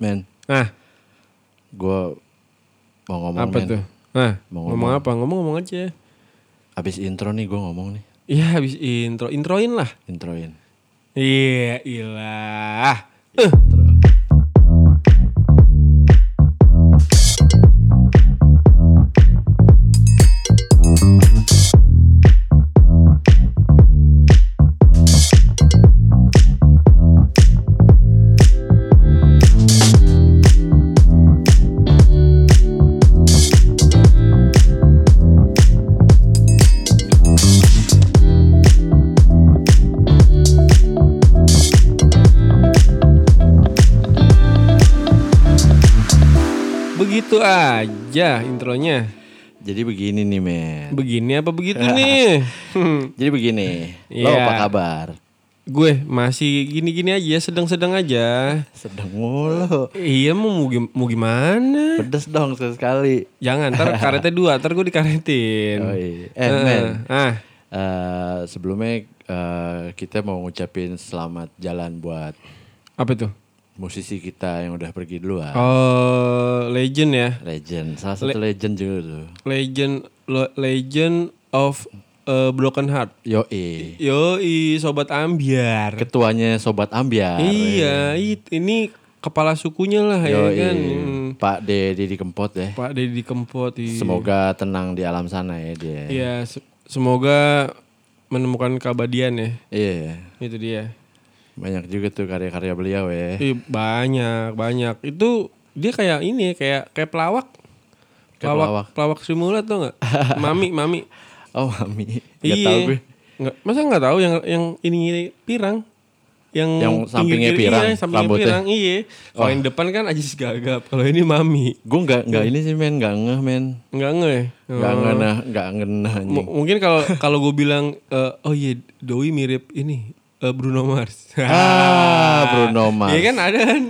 Men, Nah, gue mau ngomong apa men. tuh? Nah, Mau ngomong apa? Ngomong-ngomong aja. Abis intro nih gue ngomong nih. Iya, habis intro. Introin lah. Introin. Iya, ilah. Intro. Begitu aja intronya. Jadi begini nih men. Begini apa begitu nih? Jadi begini. Lo Iya. apa kabar? Gue masih gini-gini aja, sedang-sedang aja. Sedang mulu. Iya mau mau, gim- mau gimana? Pedes dong sekali. Jangan, ntar karetnya dua, ntar gue dikaretin. Oh iya. Eh Eh, men. Ah, eh, sebelumnya eh, kita mau ngucapin selamat jalan buat apa itu? Musisi kita yang udah pergi duluan. Oh, legend ya. Legend. Salah satu legend juga tuh. Legend lo- Legend of uh, Broken Heart. Yoi. Yoi, sobat ambiar. Ketuanya Sobat Ambiar. Iya, it- ini kepala sukunya lah ya Yoi. kan. Pak Dedi di Kempot ya. Pak Deddy Kempot. iya. Semoga tenang di alam sana ya dia. Iya, se- semoga menemukan keabadian ya. Iya. Itu dia. Banyak juga tuh karya-karya beliau ya. Ih, banyak, banyak. Itu dia kayak ini kayak kayak pelawak. Kayak pelawak. pelawak Sri Mulat tuh nggak? mami, mami. Oh mami. Gak iya. tau gue. Nggak, masa nggak tahu yang yang ini pirang? Yang, Yang sampingnya kiri, pirang, iya, sampingnya rambutnya. pirang, iya. Kalau yang depan kan Ajis Gagap, kalau ini Mami. Gue nggak nggak ini sih men, nggak ngeh men. Enggak nge ya? Nggak Oh. ngena, nggak ngena mungkin kalau kalau gue bilang eh, oh iya Doi mirip ini eh, Bruno Mars. Ah, Bruno Mars. Iya kan ada kan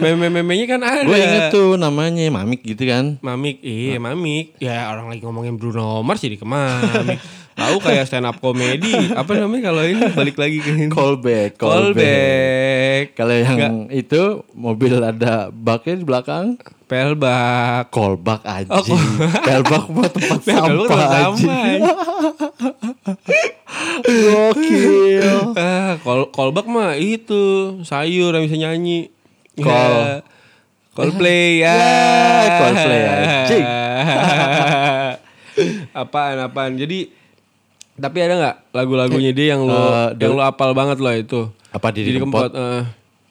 meme-memenya kan ada. Gue inget tuh namanya Mamik gitu kan. Mamik, iya Mamik. Ya orang lagi ngomongin Bruno Mars jadi ke Mamik. Tahu kayak stand up comedy. Apa namanya kalau ini balik lagi ke ini. Callback, callback. Callback. Kalau yang itu mobil ada baknya di belakang, Pelbak. callback aja. Oh, Pelbak buat tempat Pelbak sampah sampah. Gokil. Ah, call callback mah itu sayur yang bisa nyanyi. Call. Ya. Coldplay ya. Ya, Coldplay, anjing. apaan apaan. Jadi tapi ada nggak lagu-lagunya dia yang lo Eh, yang lo apal banget lo itu? Apa Didi Jadi Kempot? kempot. eh.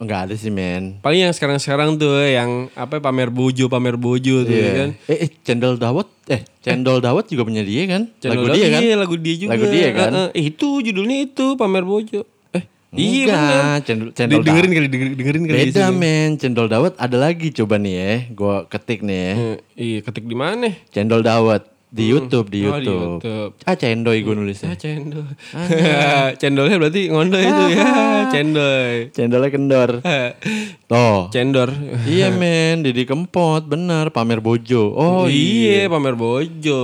Enggak ada sih men. paling yang sekarang-sekarang tuh yang apa pamer bojo pamer bojo tuh Iya. kan. Eh, eh, cendol dawet, eh cendol dawet juga punya dia kan? Channel lagu dia kan? Iya, lagu dia juga. Lagu dia kan? Eh, eh, itu judulnya itu pamer bojo. Eh, iya bener. cendol, cendol dengerin kali dengerin, dengerin kali Beda men, cendol dawet ada lagi coba nih ya. Gua ketik nih ya. Eh, iya, ketik di mana? Cendol dawet di YouTube, di Oh, di YouTube. YouTube. Ah cendoy gue Ah, nulisnya. cendol. Cendolnya berarti ngondoy itu ya, cendoy. Cendolnya kendor. Tuh. Cendor. iya men, Didi Kempot, bener pamer bojo. Oh iya, pamer bojo.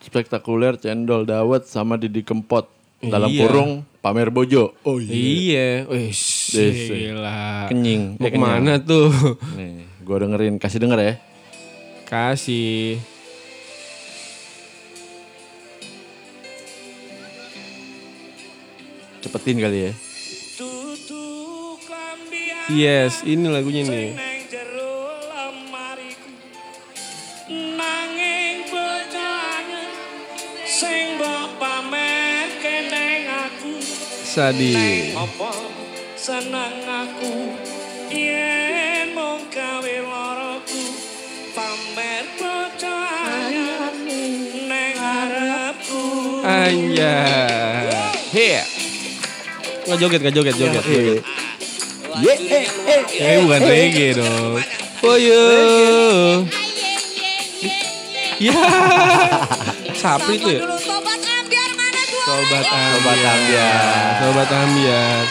spektakuler cendol dawet sama Didi Kempot. Dalam Iya. kurung pamer bojo. Oh Iya, wih, Yes. gila. Kenying. Mau Eh, ke mana tuh? Nih, gua dengerin, kasih denger ya. Kasih. Cepetin kali ya. Yes, ini lagunya nih. Sadi. apa seneng aku yen mung gawe loroku pamer bocahnya neng harapku Anjay. Here. Nggak joget, nggak joget, joget. Iya. Ye, eh, eh. Eh bukan reggae dong. Oh yo. Ya. Sapri itu ya? Sobat ambiar? Sobat ambiar. Sobat ambiar.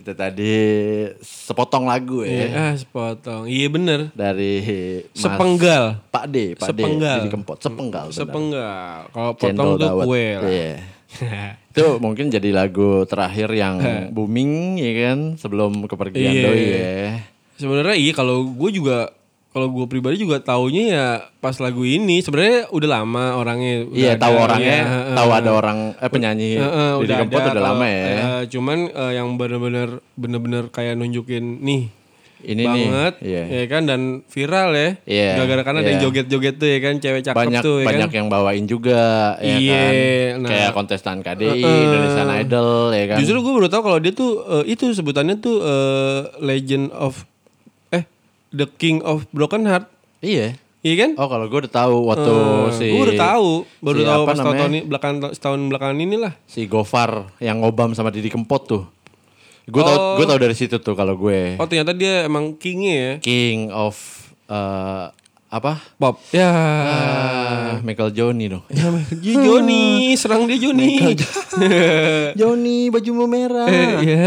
Itu tadi sepotong lagu ya. Iya, ah, sepotong. Iya bener. Dari Mas Sepenggal. Pak D, Pak Sepenggal. D. Didi Kempot, sepenggal. benar. Sepenggal. Kalau potong tuh kue lah. Iya. Itu mungkin jadi lagu terakhir yang booming ya kan sebelum kepergian Iya. Doi ya. Sebenarnya iya kalau gue juga kalau gue pribadi juga taunya ya pas lagu ini sebenarnya udah lama orangnya. udah Iya, ada, tahu orangnya, iya, tahu ada orang eh penyanyi Heeh, Didi udah Kempot ada udah lama ya. eh, cuman eh, yang bener-bener bener-bener kayak nunjukin nih Ini nih, banget iya. ya kan dan viral ya. Iya, Gara-gara kan ada yang iya. joget-joget tuh ya kan cewek cakep banyak tuh ya banyak kan. yang bawain juga ya Iya, kan. nah. Kayak kontestan KDI, Heeh. Indonesian Idol ya kan. Justru gue baru tahu kalau dia tuh eh, itu sebutannya tuh eh, Legend of eh The King of Broken Heart. Iya. Iya kan? Oh kalau gue udah tahu waktu si gue udah tahu, baru si tahu pas tahun, ini belakang setahun belakangan inilah. si Gofar yang ngobam sama Didi Kempot tuh. Gue tau Oh. gue tau dari situ tuh kalau gue Oh ternyata dia emang kingnya ya. King of eh, apa? Pop. Ya. Ah, Michael Joni dong. Ya, Joni, serang dia Joni. Joni bajumu merah. ya.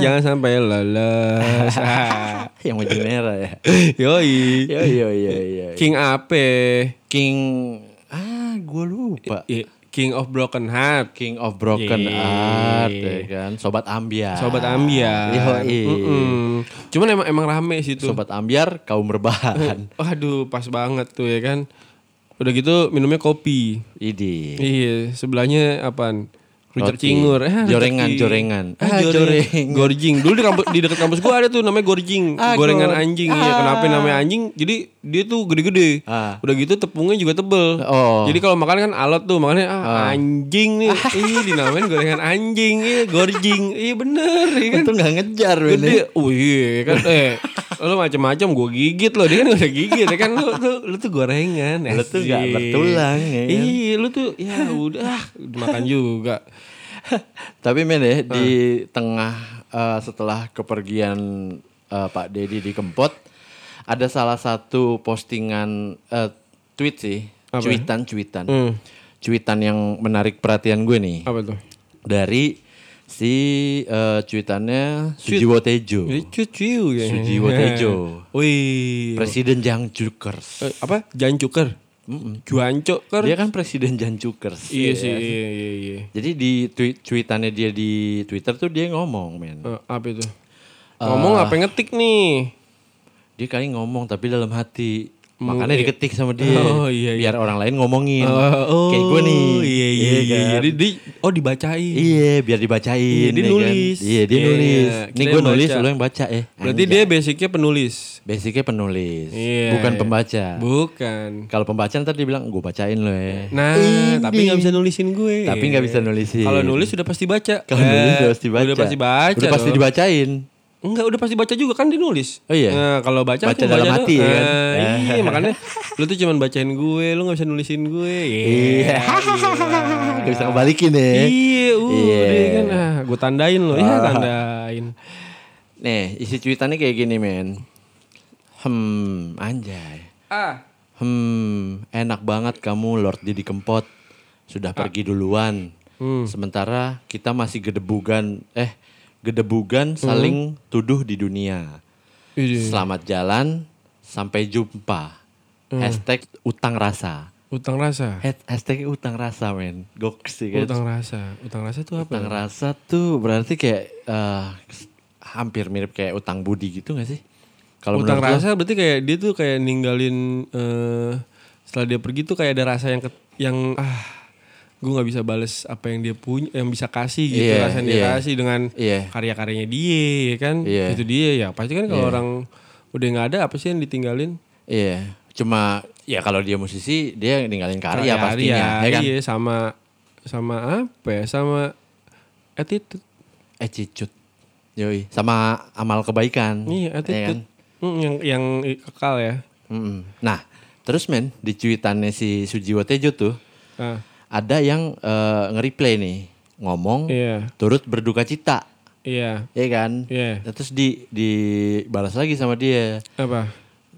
Jangan sampai lolos. Yang baju merah ya. Yoi. Iya iya iya. King apa? King ah gue lupa. Iya, King of Broken Heart. King of Broken Iya. Heart ya kan. Sobat Ambiar. Sobat Ambiar. Yoi. Mm-mm. Cuman emang emang rame sih tuh. Sobat Ambiar kaum berbahan. Waduh, pas banget tuh ya kan. Udah gitu minumnya kopi. Idi. Iya, sebelahnya apaan? Rujak cingur. Eh, Jorengan, ci- jorengan. Ah, Ah, joreng. joreng. Gorjing. Dulu di, kampus, di dekat kampus gua ada tuh namanya gorjing. Ah, Gorengan gor- anjing. Iya, kenapa namanya anjing? Jadi dia tuh gede-gede. Ah. Udah gitu tepungnya juga tebel. Oh. Jadi kalau makan kan alot tuh, makanya ah, anjing nih. Ih, dinamain gorengan anjing. Iya, gorjing. Iya bener, iya kan. Itu nggak ngejar men. Gede, oh iya kan, eh, lo macam-macam gue gigit lo, dia kan gak usah gigit ya kan, lo, tuh, lo tuh gorengan, Lu tuh asik. bertulang, ya kan? Iya, lo tuh ya udah makan juga. Tapi men ya di tengah eh, setelah kepergian eh, Pak Dedi di Kempot ada salah satu postingan eh, tweet sih, Apa? cuitan cuitan. Hmm. Cuitan yang menarik perhatian gue nih Apa tuh? dari si eh, cuitannya Sujiwo Tejo. Cucu ya. Sujiwo Tejo. Wih. Presiden Jang Jukers. Eh, apa? Jancuker. Juancoker. Dia kan presiden Jang Jukers. Iya ya. sih, iya iya iya. Jadi di tweet cuitannya dia di Twitter tuh dia ngomong, men. Eh, apa itu? Ngomong apa ngetik nih? Dia kali ngomong tapi dalam hati. Makanya diketik sama dia. Oh, iya, iya. Biar orang lain ngomongin. oh, Kayak gue nih. Iya iya iya. kan? Jadi di, oh dibacain. Iya, biar dibacain. Iya, dia ya kan? nulis. Iya, dia Iya, nulis. iya. Ini Kita gue nulis, lo yang baca ya. Berarti Anjay. dia basicnya penulis. basicnya penulis, Iya, bukan iya. pembaca. Bukan. Kalau pembaca ntar dia bilang, gue bacain lo ya. Nah, tapi nggak bisa nulisin gue. Tapi nggak bisa nulisin. Kalau nulis sudah pasti baca. Kalau nulis Eh, udah pasti baca. Udah pasti baca. Udah pasti dibacain. Enggak, udah pasti baca juga kan dia nulis. Oh iya? Nah, kalau baca Baca dalam baca hati ya kan? Ah, iya, makanya lu tuh cuman bacain gue, lu nggak bisa nulisin gue. Iya. Gak bisa kebalikin ya. Iya, udah Iya. kan. Ah, gue tandain lo. Ya, Ah. tandain. Nih, isi cuitannya kayak gini, men. Hmm, anjay. Ah. Hmm, enak banget kamu Lord Didi Kempot. Sudah pergi duluan. Hmm. Sementara kita masih gedebugan, eh, gedebugan saling tuduh di dunia. Iya. Selamat jalan, sampai jumpa. Hashtag utang rasa. Utang rasa. Hashtag utang rasa, men. Goks sih kan. Utang rasa. Utang rasa tuh apa? Utang rasa tuh berarti kayak eh, hampir mirip kayak utang budi gitu gak sih? Kalau Utang rasa berarti kayak dia tuh kayak ninggalin eh setelah dia pergi tuh kayak ada rasa yang ke- yang ah gue nggak bisa bales apa yang dia punya yang bisa kasih gitu rasa yang dia iya. kasih dengan Iya. karya-karyanya dia ya kan Iya. itu dia ya pasti kan kalau Iya. orang udah nggak ada apa sih yang ditinggalin Iya, cuma ya kalau dia musisi dia ninggalin karya, pastinya, ya kan? iya sama sama apa ya sama attitude Attitude. Yoi, sama amal kebaikan. iya ya attitude kan? Hmm, yang yang kekal ya Mm-mm. Nah, terus men di cuitannya si Sujiwo Tejo tuh ah, ada yang eh, nge-replay nih, ngomong iya turut berduka cita, iya ya kan? Iya. Terus di dibalas lagi sama dia. apa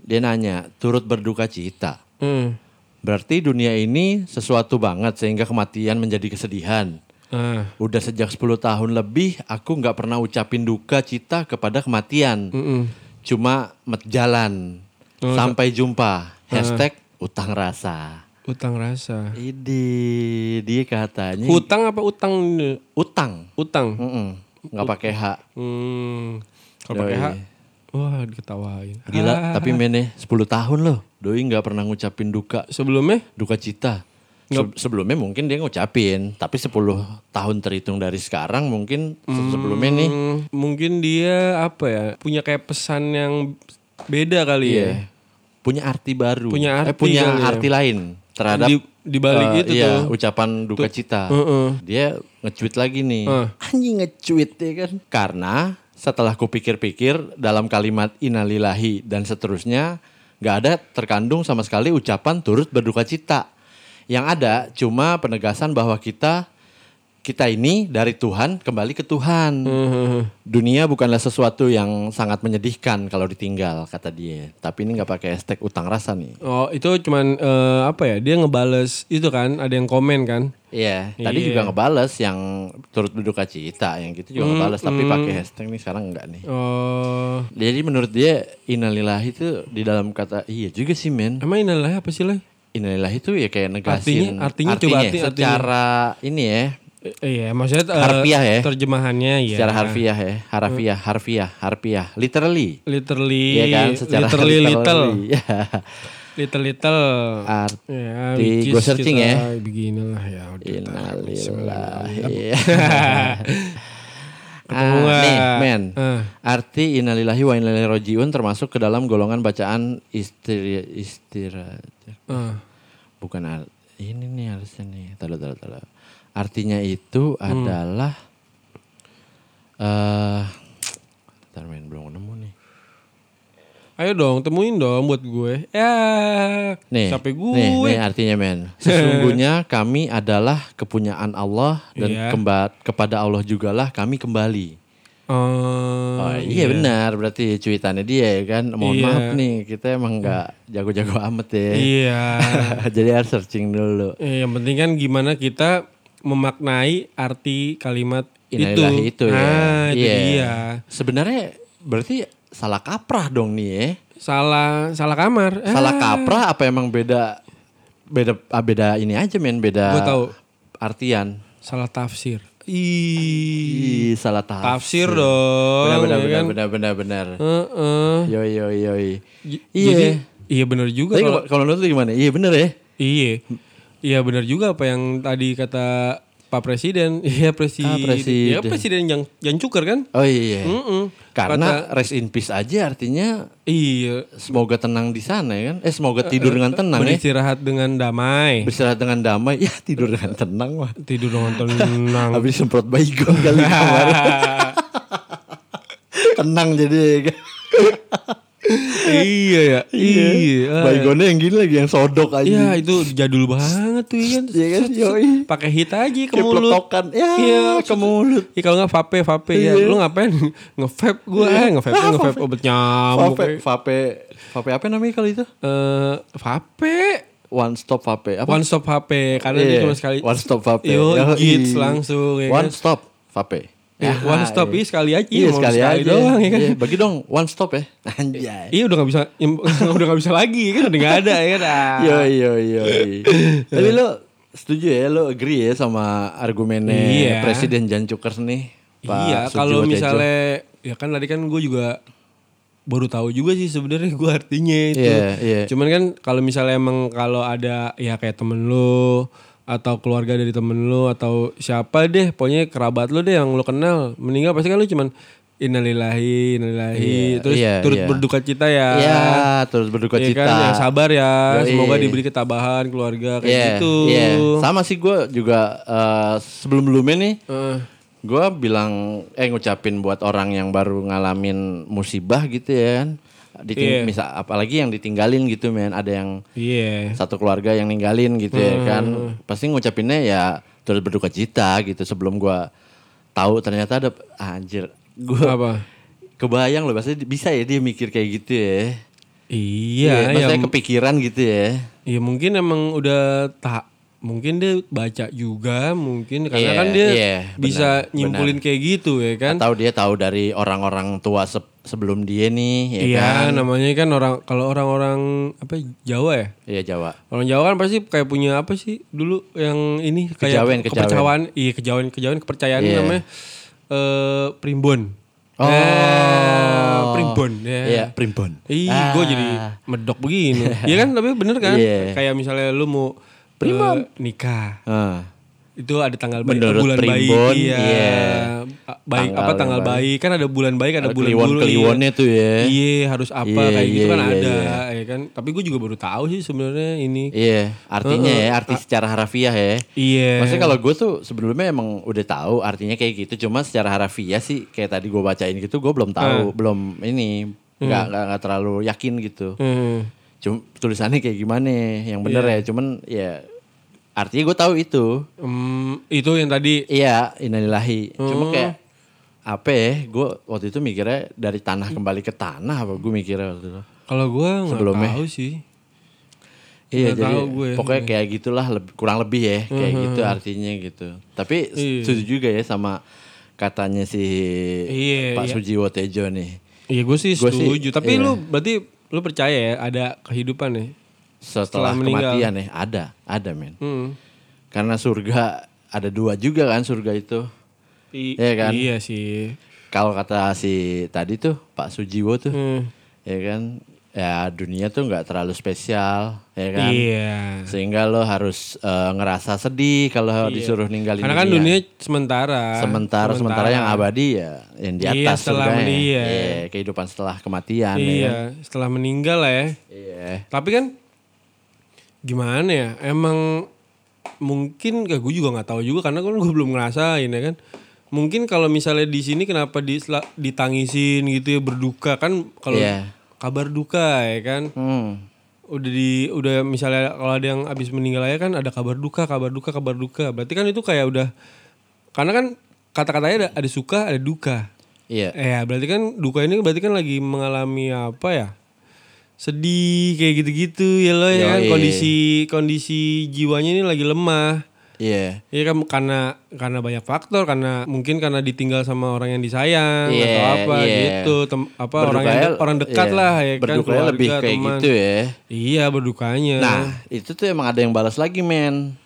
Dia nanya, turut berduka cita. hmm. Berarti dunia ini sesuatu banget sehingga kematian menjadi kesedihan. ah Udah sejak 10 tahun lebih aku nggak pernah ucapin duka cita kepada kematian. mm-mm. Cuma met jalan. Oh, Sampai jumpa. Hashtag utang rasa. Utang rasa Ini dia katanya Hutang apa utang? utang. Utang. Mm-mm. Nggak pakai H. Hmm. Kalau pakai. H Wah diketawain. Gila, Ah, tapi men 10 tahun loh. Doi nggak pernah ngucapin duka, sebelumnya duka cita. Se- sebelumnya mungkin dia ngucapin, tapi 10 tahun terhitung dari sekarang mungkin se- sebelumnya nih hmm, mungkin dia apa ya punya kayak pesan yang beda kali ya. Iya. Punya arti baru. Punya eh, arti punya kali ya. arti lain terhadap Di, di balik eh, itu iya, tuh. ucapan duka cita. Heeh. Dia nge-tweet lagi nih. Heeh. Anjing nge-tweet ya kan. Karena setelah kupikir-pikir dalam kalimat innalillahi dan seterusnya nggak ada terkandung sama sekali ucapan turut berduka cita. Yang ada cuma penegasan bahwa kita kita ini dari Tuhan kembali ke Tuhan. Heeh. Dunia bukanlah sesuatu yang sangat menyedihkan kalau ditinggal kata dia. Tapi ini nggak pakai hashtag utang rasa nih. Oh itu cuman eh, apa ya dia ngebales itu kan ada yang komen kan. Iya, tadi Iya. juga ngebales yang turut berduka cita, yang gitu juga ngebales, tapi pakai hashtag nih sekarang enggak nih. Oh Jadi menurut dia innalillahi itu di dalam kata iya juga sih men. emang ini lah apa sih lah? Innalillahi itu ya kayak negasin Artinya- artinya coba arti- secara ini ya, iya maksudnya eh, Harfiah ya? terjemahannya ya. secara harfiah ya, harfiah, harfiah, harfiah, literally. Literally, Iya kan secara literally little, literally. Ya. little little. Arti Ya, Di- gua searching kita ya. Beginilah ya. innalillahi. Ketemu Ah, nih, men. Ah. Arti innalillahi wa inna ilaihi rajiun termasuk ke dalam golongan bacaan istri istirahat. Ah. Bukan ar- ini nih harusnya nih. Tahu tahu tahu. Artinya itu adalah eh men belum nemu nih. Ayo dong, temuin dong buat gue. Ya, Nih, sampai gue. nih, nih artinya men. Sesungguhnya kami adalah kepunyaan Allah dan Iya. kemba- kepada Allah jugalah kami kembali. Oh, Oh iya, benar berarti cuitannya dia ya kan. Mohon Iya. maaf nih kita emang nggak jago-jago amat ya. Iya. Jadi harus searching dulu. Eh, yang penting kan gimana kita memaknai arti kalimat Innalillahi itu, ya. Ah, itu Iya. dia. Sebenarnya berarti salah kaprah dong nih ya. Salah salah kamar. Salah kaprah apa emang beda beda ah, beda ini aja men beda Gue tahu. artian. salah tafsir. Ih, salah tafsir. tafsir dong. Benar benar ya benar kan? benar benar benar. Heeh. Yoi yoi yoi. J- Iya. Jadi iya benar juga Tapi kalau kalau lu gimana? Iya bener ya. Iya. Iya benar juga apa yang tadi kata Pak Presiden. Iya presiden. Ah, presiden. Iya presiden yang yang cuker kan? Oh iya. Mm-mm. Karena rest in peace aja artinya Iya. semoga tenang di sana ya kan. Eh semoga tidur dengan tenang ya. Beristirahat dengan damai. Beristirahat dengan damai. Ya tidur dengan tenang mah. Tidur dengan tenang. Habis semprot baygon kali kamar. tenang jadi ya kan. Iya ya. Iya. Ah. Baygonnya yang gini lagi yang sodok aja. Iya itu jadul banget tuh ya kan. Iya kan, yoi. Pakai hit aja ke mulut. peletokan. Ya, Iya, ke mulut. Iya kalau nggak vape vape ya. Iya. Lu ngapain nge-vape gue eh nge-vape Ah, nge-vape vape. obat nyamuk. Vape, vape, vape apa namanya kalau itu? Eh vape. One stop vape. Apa? One stop HP karena dia Iya, cuma sekali. One stop vape. Yo, gits langsung ya One kan. stop vape. Iya, one stop iya. iya sekali aja. Iya mau sekali, aja. doang ya kan. Iya, bagi dong one stop ya. Anjay. Iya udah gak bisa udah gak bisa lagi kan udah gak ada ya kan. Yo yo yo. Tapi lo setuju ya, lo agree ya sama argumennya Iya. Presiden Jan Cukers nih? Pak iya, kalau misalnya ya kan tadi kan gue juga baru tahu juga sih sebenarnya gue artinya itu. Iya, iya. Cuman kan kalau misalnya emang kalau ada ya kayak temen lu atau keluarga dari temen lu atau siapa deh, pokoknya kerabat lu deh yang lu kenal meninggal pasti kan lu cuman innalillahi, innalillahi, Iya, terus iya, turut iya. berduka cita ya. Iya, terus berduka Iya cita. kan, yang sabar ya. Yoi. Semoga diberi ketabahan keluarga kayak Iya, gitu. iya. Sama sih gue juga eh, sebelum-belumnya nih, Eh, gue bilang eh ngucapin buat orang yang baru ngalamin musibah gitu ya kan. Iya. Diting- misal apalagi yang ditinggalin gitu men, ada yang Iya. satu keluarga yang ninggalin gitu ya kan. Pasti ngucapinnya ya turut berduka cita gitu sebelum gua tahu ternyata ada anjir. Gua Apa? kebayang loh pasti bisa ya dia mikir kayak gitu ya. Iya, ya, maksudnya kepikiran gitu ya. ya mungkin emang udah tak mungkin dia baca juga mungkin karena Iya, kan dia iya, bisa benar, nyimpulin kayak gitu ya kan. Atau dia tahu dari orang-orang tua se- sebelum dia nih ya Iya, kan. namanya kan orang kalau orang-orang apa Jawa ya? Iya Jawa. Orang Jawa kan pasti kayak punya apa sih dulu yang ini kayak Kejawen, kejawen. kepercayaan, iya kejawen kejawen kepercayaan Iya. namanya eh primbon. Oh. Eh, primbon ya. Iya, primbon. Ih, Ah. gue jadi medok begini. Iya kan, tapi bener kan? Iya. Kayak misalnya lu mau eh, nikah, Ah. Itu ada tanggal baik, Menurut bulan baik, primbon, iya. iya. Baik Tanggal apa tanggal yang baik. kan ada bulan baik, ada, Ada bulan kliwon- kliwonnya tuh ya. Iya, harus apa Iya, kayak gitu iya, kan iya, ada, iya. ya kan. Tapi gue juga baru tahu sih sebenarnya ini. Iya, artinya ya, arti secara harafiah ya. Iya. Maksudnya kalau gue tuh sebelumnya emang udah tahu artinya kayak gitu, cuma secara harafiah sih kayak tadi gue bacain gitu, gue belum tahu, belum ini nggak nggak nggak terlalu yakin gitu. Hmm. Cuma tulisannya kayak gimana, yang bener Iya. ya, cuman ya artinya gue tahu itu. Hmm, itu yang tadi Iya, innalillahi. Oh. Cuma kayak apa ya? Gue waktu itu mikirnya dari tanah kembali ke tanah apa gue mikirnya waktu itu. kalau gue nggak tahu sih. Iya Nggak jadi gue. pokoknya kayak gitulah lebih, kurang lebih ya kayak gitu artinya gitu. Tapi Iya. setuju juga ya sama katanya si Iya, Pak iya. Sujiwo Tejo nih. Iya gue sih Gua sih, setuju. Tapi iya. lu berarti lu percaya ya ada kehidupan ya? Setelah, Setelah meninggal. kematian ya ada, ada men. Hmm. Karena surga ada dua juga kan surga itu. I- Iya kan? Iya sih. Kalau kata si tadi tuh Pak Sujiwo tuh, Hmm. ya kan, ya dunia tuh nggak terlalu spesial, ya kan. Iya. Sehingga lo harus eh, ngerasa sedih kalau disuruh ninggalin Karena kan dunia sementara. sementara sementara yang abadi ya yang di Iya, atas setelah surganya. meni- iya. Iya, kehidupan setelah kematian ya Iya, kan? setelah meninggal lah ya. Iya. Tapi kan gimana ya? Emang mungkin kayak gue juga nggak tahu juga karena kan gue belum ngerasain ya kan. Mungkin kalau misalnya di sini kenapa di, ditangisin gitu ya berduka kan kalau Iya. kabar duka ya kan. Hmm. Udah di udah misalnya kalau ada yang habis meninggal aja kan ada kabar duka, kabar duka, kabar duka. Berarti kan itu kayak udah karena kan kata-katanya ada, ada suka, ada duka. Iya. Ya berarti kan duka ini berarti kan lagi mengalami apa ya? Sedih kayak gitu-gitu ya lo ya kan kondisi kondisi jiwanya ini lagi lemah. Iya. Ya kan karena karena banyak faktor karena mungkin karena ditinggal sama orang yang disayang Iya, atau apa iya. gitu tem- apa orang yang de- orang dekat iya. lah ya kan Berdukanya keluarga, lebih kayak teman. gitu ya. Iya berdukanya. Nah, itu tuh emang ada yang balas lagi, men.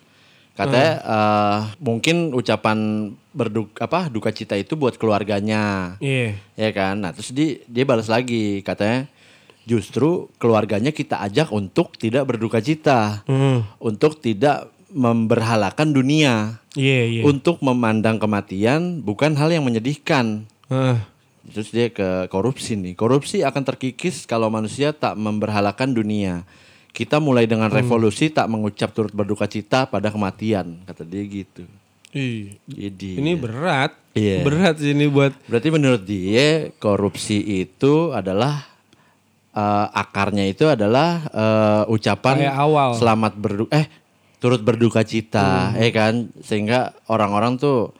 Katanya Hmm. eh, mungkin ucapan berduka apa duka cita itu buat keluarganya. Iya. Ya kan? Nah, terus dia dia balas lagi katanya justru keluarganya kita ajak untuk tidak berduka cita. Hmm. Untuk tidak memberhalakan dunia. Iya iya. Untuk memandang kematian bukan hal yang menyedihkan. Ah, Terus dia ke korupsi nih. Korupsi akan terkikis kalau manusia tak memberhalakan dunia. Kita mulai dengan Hmm. revolusi tak mengucap turut berduka cita pada kematian, kata dia gitu. iya. Jadi Ini berat. Iya. Berat sih ini buat berarti menurut dia korupsi itu adalah eh, akarnya itu adalah eh, ucapan Kayak awal. selamat berduka eh turut berduka cita, Hmm. ya kan? Sehingga orang-orang tuh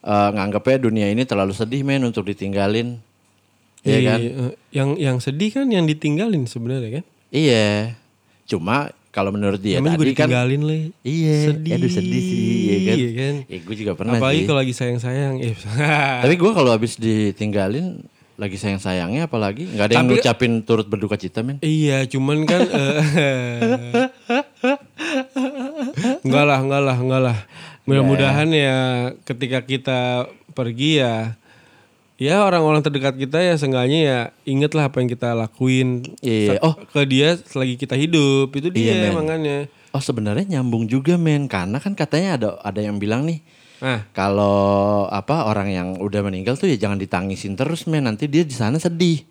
eh, nganggapnya dunia ini terlalu sedih men untuk ditinggalin. Iya kan? eh, yang yang sedih kan yang ditinggalin sebenarnya kan. Iya. Cuma kalau menurut dia Namanya tadi kan ditinggalin le. Iya, Sedih. aduh sedih sih, iya kan? Iya kan? Ya, gue juga pernah Apalagi kalau lagi sayang-sayang. Eh, Tapi gue kalau habis ditinggalin lagi sayang-sayangnya apalagi nggak ada yang Tapi- ngucapin turut berduka cita men. iya, cuman kan eh, enggak lah, enggak lah, enggak lah. Mudah-mudahan ya ketika kita pergi ya ya orang-orang terdekat kita ya seenggaknya ya ingetlah apa yang kita lakuin Iya. Oh. ke dia selagi kita hidup itu dia Iya, men. makanya Oh sebenarnya nyambung juga men karena kan katanya ada ada yang bilang nih nah kalau apa orang yang udah meninggal tuh ya jangan ditangisin terus men. Nanti dia di sana sedih.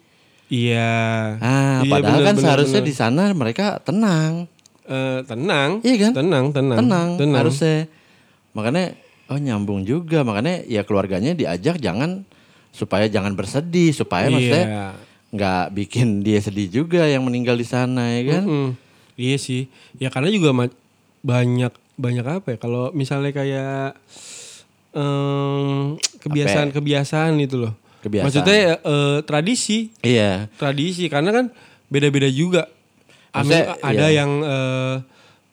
iya. Ah Iya, padahal bener, kan bener, seharusnya di sana mereka tenang. Eh, tenang? Iya kan? tenang tenang. Tenang, harusnya. Makanya oh nyambung juga. Makanya ya keluarganya diajak jangan supaya jangan bersedih. Supaya maksudnya Iya. nggak bikin dia sedih juga yang meninggal di sana ya kan? Mm, iya sih. Ya karena juga banyak banyak apa ya? Kalau misalnya kayak em, kebiasaan-kebiasaan itu loh. Kebiasaan. Maksudnya eh, tradisi, iya tradisi karena kan beda-beda juga. Maksudnya, Ada ada iya. yang eh,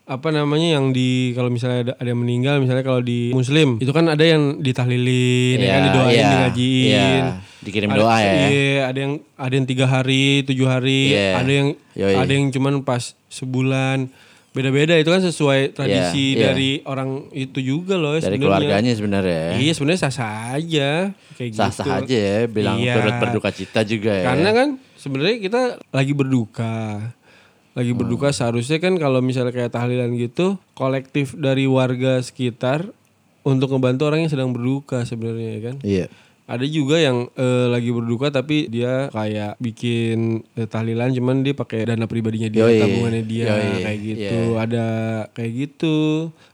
apa namanya yang di kalau misalnya ada, ada yang meninggal misalnya kalau di muslim itu kan ada yang ditahlilin ya kan Iya, didoain iya, digajiin iya. Dikirim Ada- doa ya. iya ada yang ada yang tiga hari tujuh hari Iya. ada yang Yoi. ada yang cuman pas sebulan Beda-beda itu kan sesuai tradisi iya. dari orang itu juga loh Dari sebenarnya. keluarganya sebenarnya. Iya sebenarnya sah-sah aja kayak gitu. Sah-sah aja ya bilang Iya. turut berduka cita juga ya. Karena kan sebenarnya kita lagi berduka. Lagi Hmm. berduka seharusnya kan kalau misalnya kayak tahlilan gitu, kolektif dari warga sekitar untuk ngebantu orang yang sedang berduka sebenarnya ya kan. Iya. Ada juga yang eh, lagi berduka tapi dia kayak bikin eh, tahlilan cuman dia pakai dana pribadinya dia, Yoi. tabungannya dia Yoi. kayak gitu. Iya. Ada kayak gitu.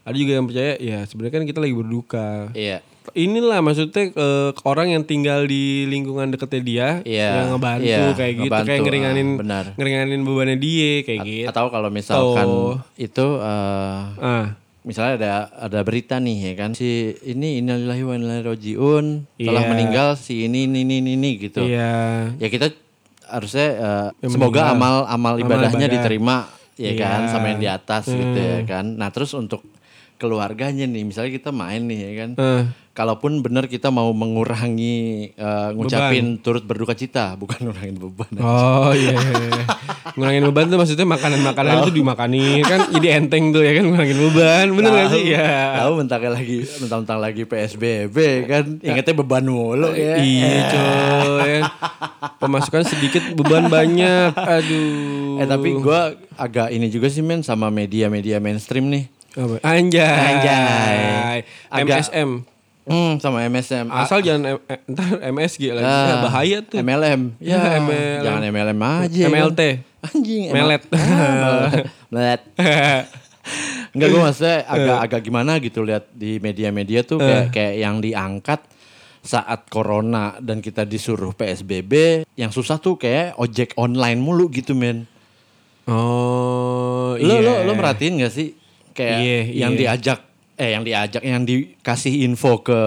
Ada juga yang percaya ya sebenarnya kan kita lagi berduka. Iya. Inilah maksudnya eh, orang yang tinggal di lingkungan deketnya dia Iya, yang ngebantu kayak gitu ngebantu, kayak ngeringanin benar. ngeringanin bebannya dia kayak gitu. Atau kalau misalkan Oh. itu eh, Ah, misalnya ada ada berita nih ya kan si ini innalillahi wa inna ilaihi rajiun telah meninggal si ini ini ini ini gitu. iya. Ya kita harusnya eh, Yang semoga amal amal ibadahnya ibadah. diterima ya Iya. kan sama yang di atas gitu ya kan. Nah, terus untuk keluarganya nih misalnya kita main nih ya kan. Eh, Kalaupun benar kita mau mengurangi eh, ngucapin turut berduka cita, bukan ngurangin beban. Oh iya. iya. ngurangin beban tuh maksudnya makanan-makanan itu dimakanin kan jadi enteng tuh ya kan ngurangin beban. Bener gak sih? Ya. Tahu mentang lagi mentang lagi PSBB kan, ingetnya beban mulu ya. Iya coy. Pemasukan sedikit beban banyak. Aduh. Eh tapi gua agak ini juga sih men sama media-media mainstream nih. Anjay. Anjay. Agak- MSM. Hmm, sama MSM. Asal jangan M- eh, MSG lagi. Ya, bahaya tuh. MLM. Ya, Ya, MLM. Jangan MLM aja. MLT. Anjing. Melet. Ah, melet. Enggak gue maksudnya agak agak gimana gitu lihat di media-media tuh kayak kayak yang diangkat saat corona dan kita disuruh PSBB yang susah tuh kayak ojek online mulu gitu men. Oh Lo iya. lo lo merhatiin gak sih kayak Iya, yang iya. diajak eh yang diajak yang dikasih info ke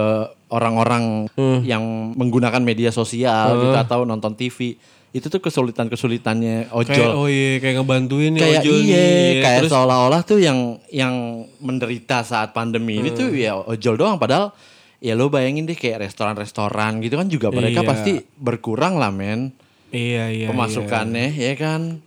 orang-orang Hmm. yang menggunakan media sosial gitu atau nonton TV itu tuh kesulitan-kesulitannya Kayak, ojol. oh iya kayak ngebantuin nih kayak ojol iya, nih. kayak Terus seolah-olah tuh yang yang menderita saat pandemi ini tuh Hmm. ya ojol doang padahal ya lo bayangin deh kayak restoran-restoran gitu kan juga mereka Iya. pasti berkurang lah men iya iya. pemasukannya ya kan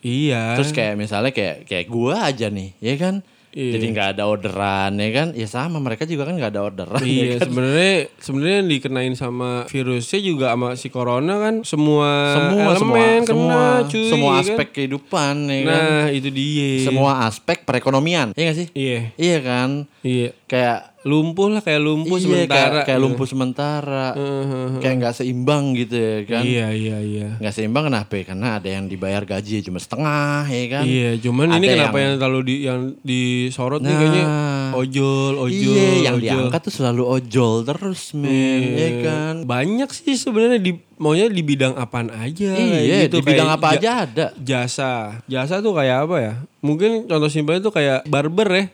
Iya. terus kayak misalnya kayak kayak gua aja nih ya kan Iya. jadi nggak ada orderan ya kan ya sama mereka juga kan nggak ada orderan ya Iya kan? sebenarnya sebenarnya dikenain sama virusnya juga sama si corona kan semua semua semua kena semua cuy semua kan? aspek kehidupan ya kan Nah itu dia. semua aspek perekonomian iya gak sih Iya iya kan iya kayak lumpuh lah kayak lumpuh iya, sementara. kayak, kayak gitu. lumpuh sementara Heeh, kayak nggak seimbang gitu ya kan Iya iya iya. nggak seimbang kenapa ya? karena ada yang dibayar gaji cuma setengah ya kan Iya, cuman ini Ada kenapa yang- yang, terlalu di yang disorot nih Nah. kayaknya ojol, ojol, iya yang ojol. diangkat tuh selalu ojol terus men ya kan Banyak sih sebenarnya di maunya di bidang apaan aja. iya gitu, di bidang kayak apa ja- aja ada Jasa, jasa tuh kayak apa ya? Mungkin contoh simpelnya tuh kayak barber ya.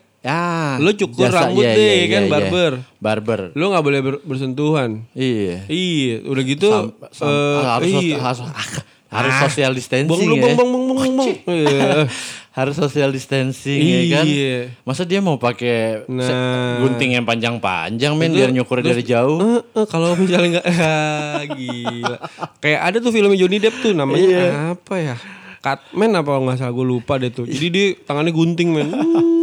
Ya Lo cukur jasa, rambut iya, deh, iya, kan, iya, barber. iya. barber Lo nggak boleh ber- bersentuhan. iya Iya, udah gitu Sam- sam- eh, harus iya. harus harus social distancing Bong lu ya. bong bong bong bong bong. Iya. harus social distancing ya kan Iya. masa dia mau pakai Nah. gunting yang panjang-panjang men biar nyukur dari jauh Eh, eh, kalau misalnya nggak Ah, gila. Kayak ada tuh filmnya Johnny Depp tuh namanya Iya. apa ya? Catman apa nggak salah gue lupa deh tuh. Jadi dia tangannya gunting men. Uh.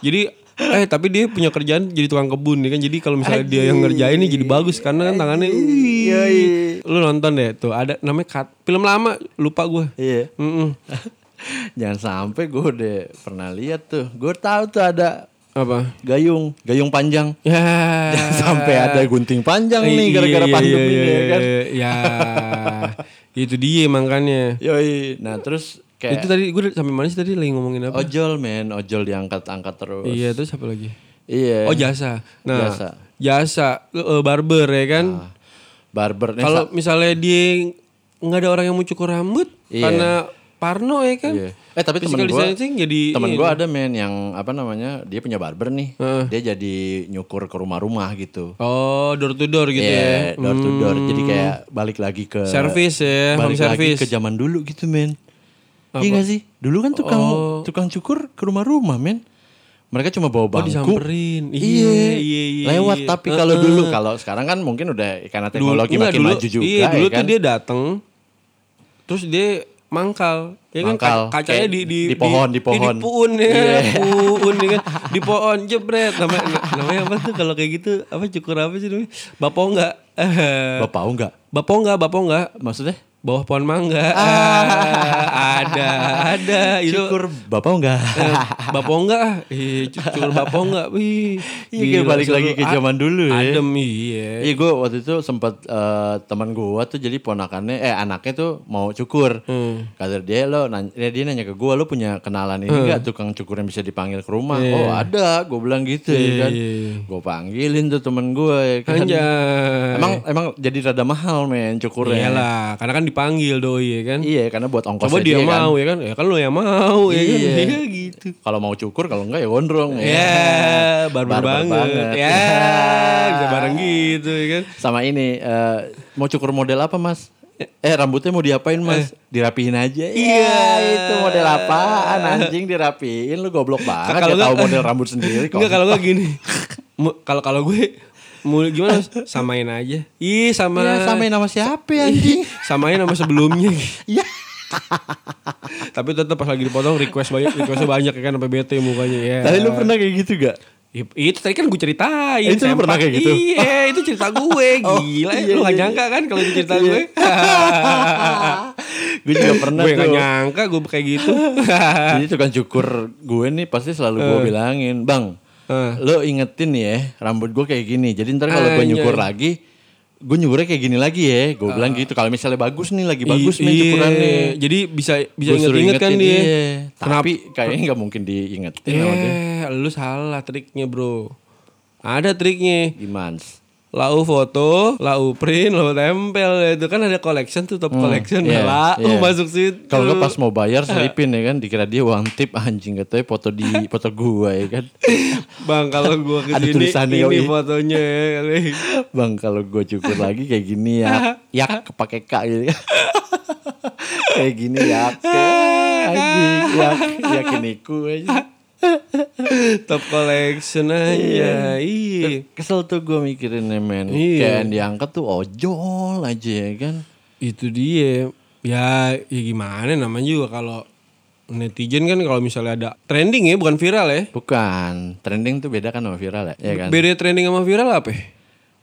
jadi eh tapi dia punya kerjaan jadi tukang kebun nih kan. Jadi kalau misalnya dia yang ngerjain nih jadi bagus karena kan tangannya. Wih. Lu nonton deh tuh ada namanya cut film lama lupa gue. iya Mm-mm. jangan sampai gue udah pernah lihat tuh gue tahu tuh ada Apa? gayung gayung panjang Ya. jangan sampai ada gunting panjang nih Iya, gara-gara iya, pandemi iya, ya kan iya, Ya, itu dia makanya. yoi nah terus kayak Itu tadi gue sampai mana sih tadi lagi ngomongin apa? ojol men ojol diangkat-angkat terus Iya, terus apa lagi? iya Oh jasa. Nah, Jasa. jasa, eh, barber ya kan. barber nih Kalau misalnya dia nggak ada orang yang mau cukur rambut Iya. karena Parno ya kan. Iya. Eh tapi temen gue jadi temen gue ada men yang apa namanya dia punya barber nih Heeh. dia jadi nyukur ke rumah-rumah gitu Oh, door to door gitu Iya, ya. door to door jadi kayak balik lagi ke Service ya, home balik lagi service. ke zaman dulu gitu men iya gak sih dulu kan tukang Oh. tukang cukur ke rumah-rumah men mereka cuma bawa Oh, bangku disamperin. Iya, iya, iya, iya, lewat iya. tapi kalau dulu kalau sekarang kan mungkin udah karena teknologi enggak, makin dulu- maju juga Iya, dulu ya kan tuh dia datang terus dia mangkal. Ya kan Mangkal. Ka- kacanya di di di pohon, di pohon. Di puun ya. Iya. Puun ya kan. Di pohon jebret namanya namanya apa tuh kalau kayak gitu apa cukur apa sih namanya? Bapongga. Bapak enggak? Bapongga, bapongga. Maksudnya? Bawah pohon mangga. ada, ada itu. Cukur bapak enggak? Eh, Bapongga. Ih, cukur bapongga. Wih. Iya, balik lagi ke zaman dulu ya. Adem iya. Iya gue waktu itu sempat eh, teman gue tuh jadi ponakannya eh anaknya tuh mau cukur. Hmm. Kata dia lo nanya, dia, nanya ke gue lo punya kenalan ini nggak tukang cukur yang bisa dipanggil ke rumah? Iya. Oh ada, gue bilang gitu ya kan. Gue panggilin tuh temen gue ya kan. Anjay. Emang emang jadi rada mahal men cukurnya. Iyalah, karena kan dipanggil doi ya kan. Iya karena buat ongkosnya Coba dia, kan. mau ya kan? Ya kan lo yang mau ya kan. Iya. Iya gitu. Kalau mau cukur kalau enggak ya gondrong Ya, barbar Barbar banget. banget. Ya, bisa bareng gitu ya kan. Sama ini eh, mau cukur model apa mas? Eh rambutnya mau diapain mas? Dirapihin aja. Iya itu model apaan anjing dirapihin lu goblok banget Kalau ya tahu model rambut sendiri kok. Enggak kalau enggak gini. Kalau kalau gue mau gimana samain aja. Ih sama Ya, samain nama siapa ya, anjing? samain sama sebelumnya. Iya. Tapi tetap pas lagi dipotong request banyak, requestnya banyak ya kan sampai bete mukanya ya. Tapi lu pernah kayak gitu gak? Itu tadi kan gue ceritain. Itu lu pernah kayak gitu? Iya, itu cerita gue. Oh, Gila, iya, lu gak iya, nyangka kan kalau itu cerita Iya. gue. gue juga pernah gue tuh. gak nyangka gue kayak gitu. Jadi tukang cukur gue nih pasti selalu gue bilangin, bang, Eh. lo ingetin ya rambut gue kayak gini. Jadi ntar kalau gue nyukur lagi, gue nyukurnya kayak gini lagi ya. Gue bilang gitu. Kalau misalnya bagus nih, lagi bagus nih Iya, cukurannya. Jadi bisa bisa inget-inget kan dia. iya. Kenapa? Tapi kayaknya nggak mungkin diingetin. Eh, lu salah triknya bro. Ada triknya. Gimana? Lau foto, lau print, lau tempel itu kan ada collection tuh top collection. iya, lau iya. masuk situ. Kalau nggak pas mau bayar selipin ya kan, dikira dia uang tip anjing katanya foto di foto gua ya kan. Bang kalau gua ke sini tulisannya, ini yoi. fotonya ya kali. Bang kalau gue cukur lagi kayak gini ya, yak kepake k gitu. kayak gini ya, anjing yak yak iniku aja. top collection aja. Iya. Kesel tuh gue mikirin men, Iya. kayak yang diangkat tuh ojol aja ya kan. Itu dia. Ya, ya gimana namanya juga kalau netizen kan kalau misalnya ada trending ya bukan viral ya. Bukan, trending tuh beda kan sama viral ya, ya kan. Beda trending sama viral apa? ya?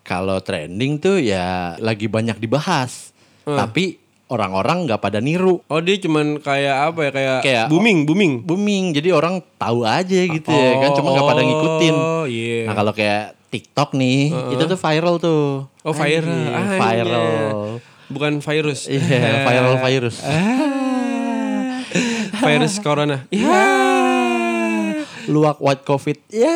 Kalau trending tuh ya lagi banyak dibahas, tapi orang-orang nggak pada niru. Oh dia cuman kayak apa ya kayak, Kayak- booming booming. booming jadi orang tahu aja gitu ya kan cuma nggak pada ngikutin Oh iya. nah kalau kayak TikTok nih itu tuh viral tuh Oh viral. Anjing, Ah, viral iya. Bukan virus. iya viral virus Ah. virus corona. Iya. luak white covid ya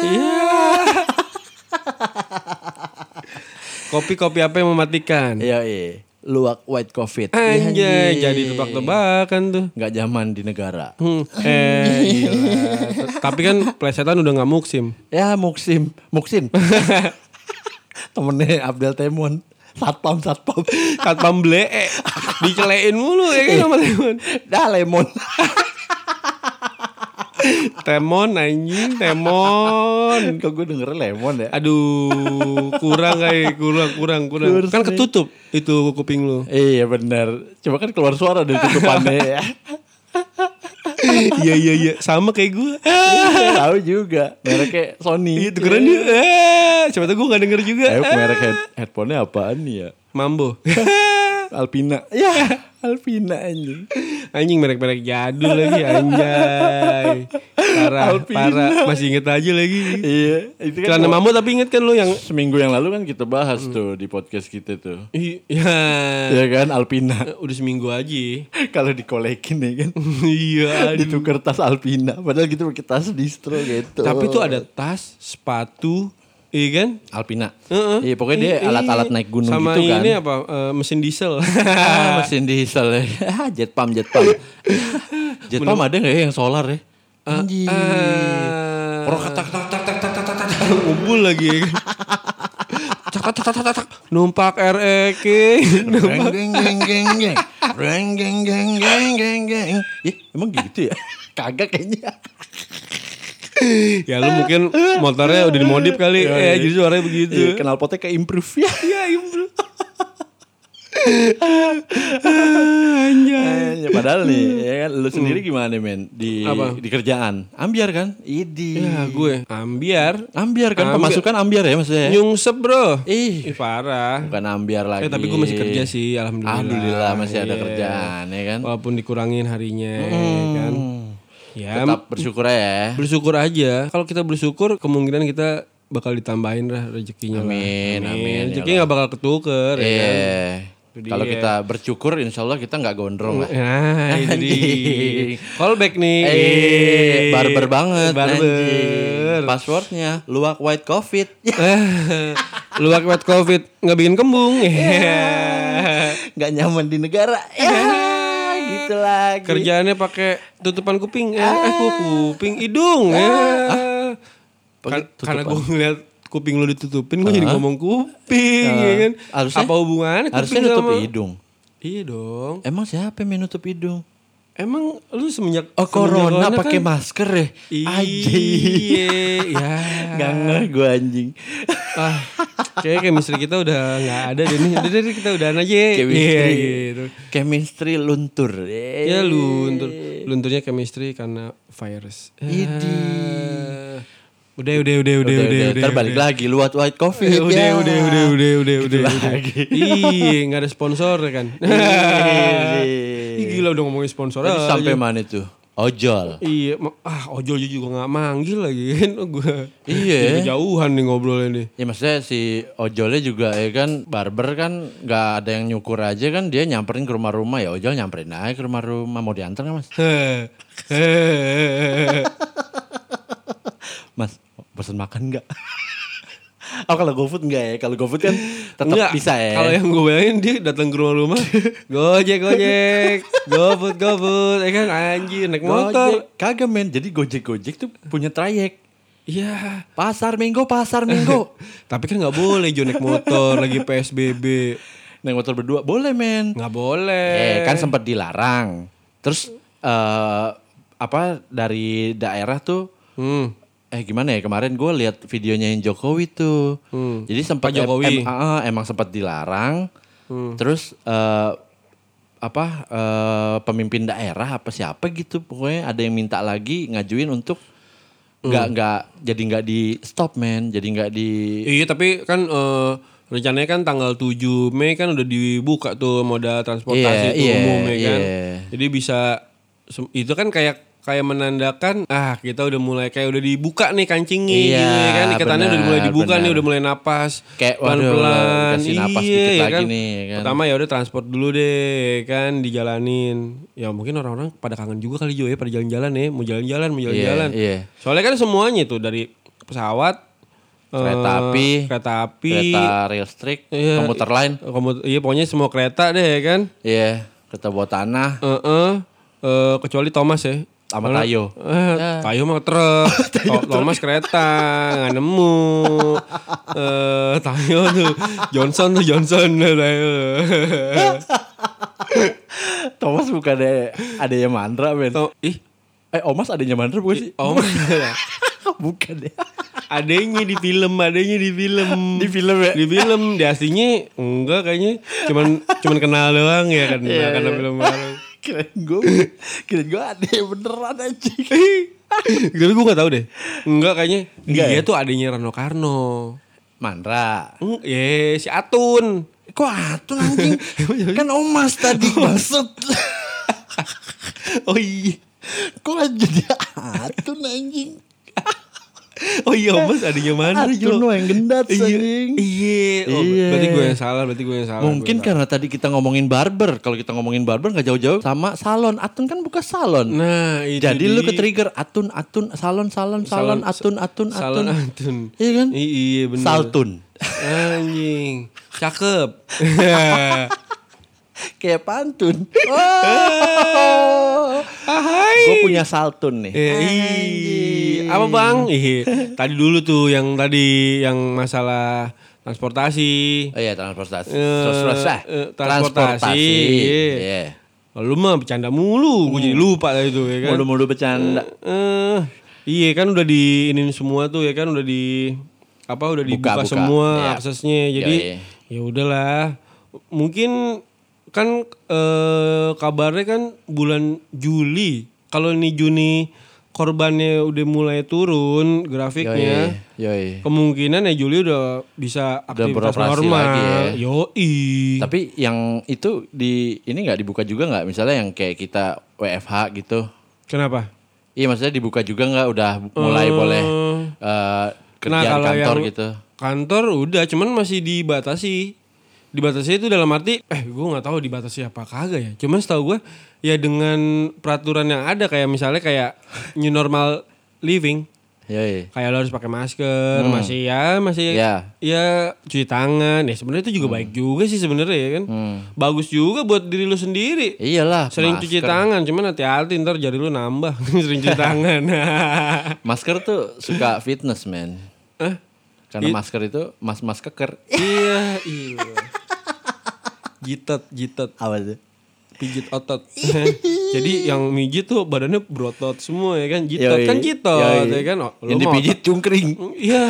Kopi-kopi apa yang mematikan? iya iya luak white covid Anjay, Iya, jadi tebak-tebakan tuh. nggak zaman di negara Hmm. Eh, gila. Tapi kan plesetan udah nggak muksim. ya muksim muksin temennya Abdel Temon satpam satpam Katpam blee, dicelein mulu ya kan sama Temon. dah lemon Temon anjing, Temon. kok gue dengernya lemon ya Aduh, kurang kayak kurang kurang kurang. Kurang Kan ketutup itu kuping lu. Iya benar. Coba kan keluar suara dari tutupannya ya. Iya iya iya, sama kayak gue. Iya, Tahu juga. Mereknya Sony. Itu keren dia. Eh, Coba tuh gue gak denger juga. Ayo merek head, headphone-nya apaan nih ya? Mambo. Alpina. Ya, Alpina anjing. Anjing merek-merek jadul lagi anjay. Parah, Alpina. parah. Masih inget aja lagi. Iya, itu kan Celana Mambo tapi inget kan lu yang seminggu yang lalu kan kita bahas tuh di podcast kita tuh. Iya. Ya kan Alpina. Udah seminggu aja. Kalau dikolekin ya kan. iya. Ditukar tas Alpina. Padahal gitu pakai tas distro gitu. Tapi tuh ada tas, sepatu, iya kan? Alpina. Heeh. Iya, pokoknya dia Iya. alat-alat naik gunung Sama gitu kan. ini apa? eh, mesin diesel. Ah, mesin diesel ya. jet pump, jet pump. jet pump ada nggak ya yang solar ya? Ah. Krokat, tak, tak, tak, tak, tak, tak, tak, tak. Ngumpul lagi ya kan? Cak, tak, tak, tak, tak, tak. Numpak REK. Reng, geng, geng, geng, geng. Geng, geng, geng, geng, geng. Ya, emang gitu ya? Kagak kayaknya. Ya lu mungkin motornya udah dimodif kali. Iya, eh, iya. jadi suaranya begitu. Iya, kenal potnya kayak improve ya. Iya, iya bro. Anjay. Anjay, Padahal nih, ya kan, lu sendiri gimana men di Hmm. Apa? di kerjaan? Ambiar kan? Idi. Ya gue ambiar. Ambiar kan Ambiar. pemasukan ambiar ya maksudnya. ya? Nyungsep bro. Ih, Ih parah. bukan ambiar lagi. Eh tapi gue masih kerja sih alhamdulillah. Alhamdulillah masih ada Iya. kerjaan ya kan. Walaupun dikurangin harinya ya kan. Ya Tetap bersyukur ya. bersyukur aja. Kalau kita bersyukur kemungkinan kita bakal ditambahin lah rezekinya lah. Amin, amin, ya Rezeki nggak bakal ketuker ya kan. Eh, Itu kalau kita bersyukur insya Allah kita nggak gondrong lah. Nah, itu di callback nih. Eh, barber banget. Barber. anjing. Passwordnya luak white covid. Lu akibat covid nggak bikin kembung. Nggak nyaman di negara. Ya, gitu lagi. Kerjaannya pakai tutupan kuping. Eh, eh, kok kuping hidung ya. Pakai Kan- karena gue ngeliat kuping lu ditutupin, gue jadi ngomong kuping, ya kan? Harusnya- Apa hubungannya Harusnya nutup sama- hidung. Iya dong. Emang siapa yang menutup hidung? Emang lu semenjak Oh semenjak corona kan- pakai masker ya? Iya, ya. Gak ngeh gue anjing. Ah, kayak chemistry kita udah nggak ada deh nih. Udah deh kita udahan aja. Chemistry. Iya, gitu. Chemistry luntur. Ya luntur. Lunturnya chemistry karena virus. Idi. Ah. Udah, udah, udah, udah, udah, udah. Ntar balik lagi lu white white. Eh, udah, ya. udah, udah, udah, udah, udah, udah. lagi. Iya, nggak ada sponsor kan. Ih, gila udah ngomongin sponsor Tadi aja. sampai mana tuh? Ojol. Iya, ah ojol juga nggak manggil lagi kan gue. Iya. Kejauhan nih ngobrolnya nih. Ya maksudnya si ojolnya juga ya kan barber kan nggak ada yang nyukur aja kan dia nyamperin ke rumah-rumah ya ojol nyamperin aja ke rumah-rumah mau diantar nggak mas? Mas pesen makan nggak? oh kalau GoFood nggak ya? Kalau GoFood kan tetap Enggak, bisa ya. Kalau yang gue bayangin dia datang ke rumah-rumah, gojek gojek, gofood gofood, ya kan anjir naik motor. Kagak men. Jadi Gojek Gojek tuh punya trayek. Iya. Pasar Minggu, pasar Minggu. Tapi kan nggak boleh Jo naik motor lagi PSBB. Naik motor berdua boleh men. Nggak boleh. Eh kan sempat dilarang. Terus eh apa dari daerah tuh Hmm. Eh gimana ya kemarin gue lihat videonya yang Jokowi tuh. Hmm. Jadi sempat Jokowi. em- ah, emang sempat dilarang. Terus eh apa eh, pemimpin daerah apa siapa gitu pokoknya ada yang minta lagi ngajuin untuk nggak nggak jadi nggak di stop men jadi nggak di Iya tapi kan eh, rencananya kan tanggal 7 Mei kan udah dibuka tuh moda transportasi itu iya, umum ya kan. iya. Jadi bisa itu kan kayak kayak menandakan ah kita udah mulai kayak udah dibuka nih kancingnya Iya, gitu ya kan ikatannya udah mulai dibuka nih benar. udah mulai napas Kayak, pelan-pelan kasih napas iya dikit ya lagi kan. nih, ya kan. pertama ya udah transport dulu deh kan dijalanin ya mungkin orang-orang pada kangen juga kali Jo ya pada jalan-jalan ya mau jalan-jalan mau jalan-jalan Iya, iya. soalnya kan semuanya tuh dari pesawat Kereta eh, api, kereta api kereta rail street Iya, komuter lain komut- iya pokoknya semua kereta deh ya kan. iya kereta bawah tanah Heeh. Eh, kecuali Thomas ya. Sama Tayo. Eh, Tayo mah truk. Thomas kereta nggak nemu. Eh, Tayo tuh Johnson tuh Johnson Tayo. Thomas bukan ada adanya Mandra men To- ih, eh Omas adanya Mandra bukan sih oh bukan ya adanya di film, adanya di film. Di film ya? Di film, di aslinya enggak kayaknya. Cuman cuman kenal doang ya kan Iya, karena iya. film bareng. Kirain gue kirain gue adanya beneran anjing Tapi gue gak tahu deh. Enggak kayaknya. Enggak dia ya? tuh adanya Rano Karno. Mandra ye, si Atun. kok atun anjing kan Omas tadi maksud Oh iya. kok jadi atun anjing Oh iya, Mas adanya mana? Arjuno yang gendat Iya. anjing Iya. Oh, Iya. Berarti gue yang salah, berarti gue yang salah. Mungkin karena tadi kita ngomongin barber. Kalau kita ngomongin barber nggak jauh-jauh sama salon. Atun kan buka salon. Nah, itu Jadi lu dia. ke trigger atun atun salon salon salon Salon- atun atun Salon atun. Atun. Iya kan? Iya bener. Saltun. Anjing. Cakep. Kayak pantun. Oh. Hai. Gue punya saltun nih. Eh. Apa bang? Ih, tadi dulu tuh yang tadi yang masalah transportasi. Oh iya transportasi. Terus ah. eh, transportasi, iya. Lu mah bercanda mulu, gue jadi lupa tadi tuh ya kan. Mulu-mulu bercanda. Eh, iya kan udah di ini semua tuh ya kan udah di apa udah Buka, dibuka buka. semua Iya. aksesnya. Jadi ya udahlah. Mungkin kan eh, kabarnya kan bulan Juli. Kalau ini Juni korbannya udah mulai turun grafiknya. Yoi. Kemungkinan ya Juli udah bisa aktivitas beroperasi normal. lagi ya. Yoi. Tapi yang itu di ini nggak dibuka juga nggak? Misalnya yang kayak kita WFH gitu. Kenapa? Iya maksudnya dibuka juga nggak? Udah mulai boleh eh, kerja Nah, kalau kantor yang- gitu. Kantor udah, cuman masih dibatasi. Dibatasi itu dalam arti, eh gue nggak tahu dibatasi apa kagak ya. Cuman setahu gue, ya dengan peraturan yang ada kayak misalnya kayak new normal living, Yoi. kayak lo harus pakai masker, masih ya masih Ya. ya cuci tangan. Ya sebenarnya itu juga baik juga sih sebenarnya ya kan. Bagus juga buat diri lu sendiri. Iyalah. Sering masker. cuci tangan, cuman hati-hati ntar jari lu nambah sering cuci tangan. Masker tuh suka fitness man. Hah? Karena masker itu mas-mas keker. iya, iya. Jitot, jitot, Apa tuh? pijit otot. Jadi yang mijit tuh badannya berotot semua ya kan, jitot Yoi. kan jitot Yoi. ya kan. Oh, Yang dipijit cungkring. Iya,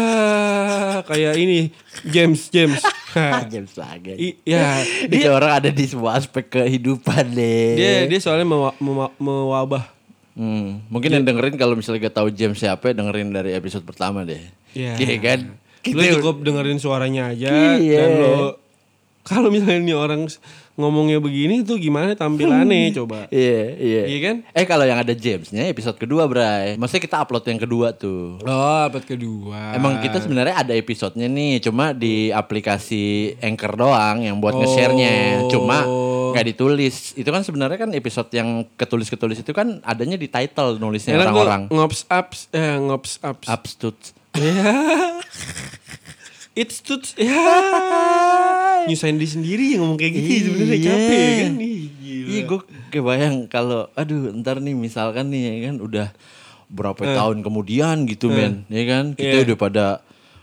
kayak ini James, James. James lagi. I- ya, Dia orang ada di semua aspek kehidupan deh. dia dia soalnya mewa- mewa- mewabah. Hmm, mungkin yang dengerin kalau misalnya gak tahu James siapa dengerin dari episode pertama deh. Iya. Iya kan? Lu cukup dengerin suaranya aja Iya. dan lo kalau misalnya ini orang ngomongnya begini tuh gimana tampilannya coba. Iya, iya. Iya kan? Eh kalau yang ada Jamesnya episode kedua, Bray. Maksudnya kita upload yang kedua tuh. Oh, abad kedua. Emang kita sebenarnya ada episodenya nih, cuma di aplikasi Anchor doang yang buat nge-share-nya. Cuma nggak ditulis. Itu kan sebenarnya kan episode yang ketulis-ketulis itu kan adanya di title nulisnya orang-orang. ngops ups eh ngops ups. Upstuts. Ya. It's tuts ya. Nyusahin diri sendiri yang ngomong kayak gitu sebenarnya Iya. capek kan. Ih, gila. Iya gue kebayang kalau aduh ntar nih misalkan nih ya kan udah berapa tahun kemudian gitu men ya kan kita Iya. udah pada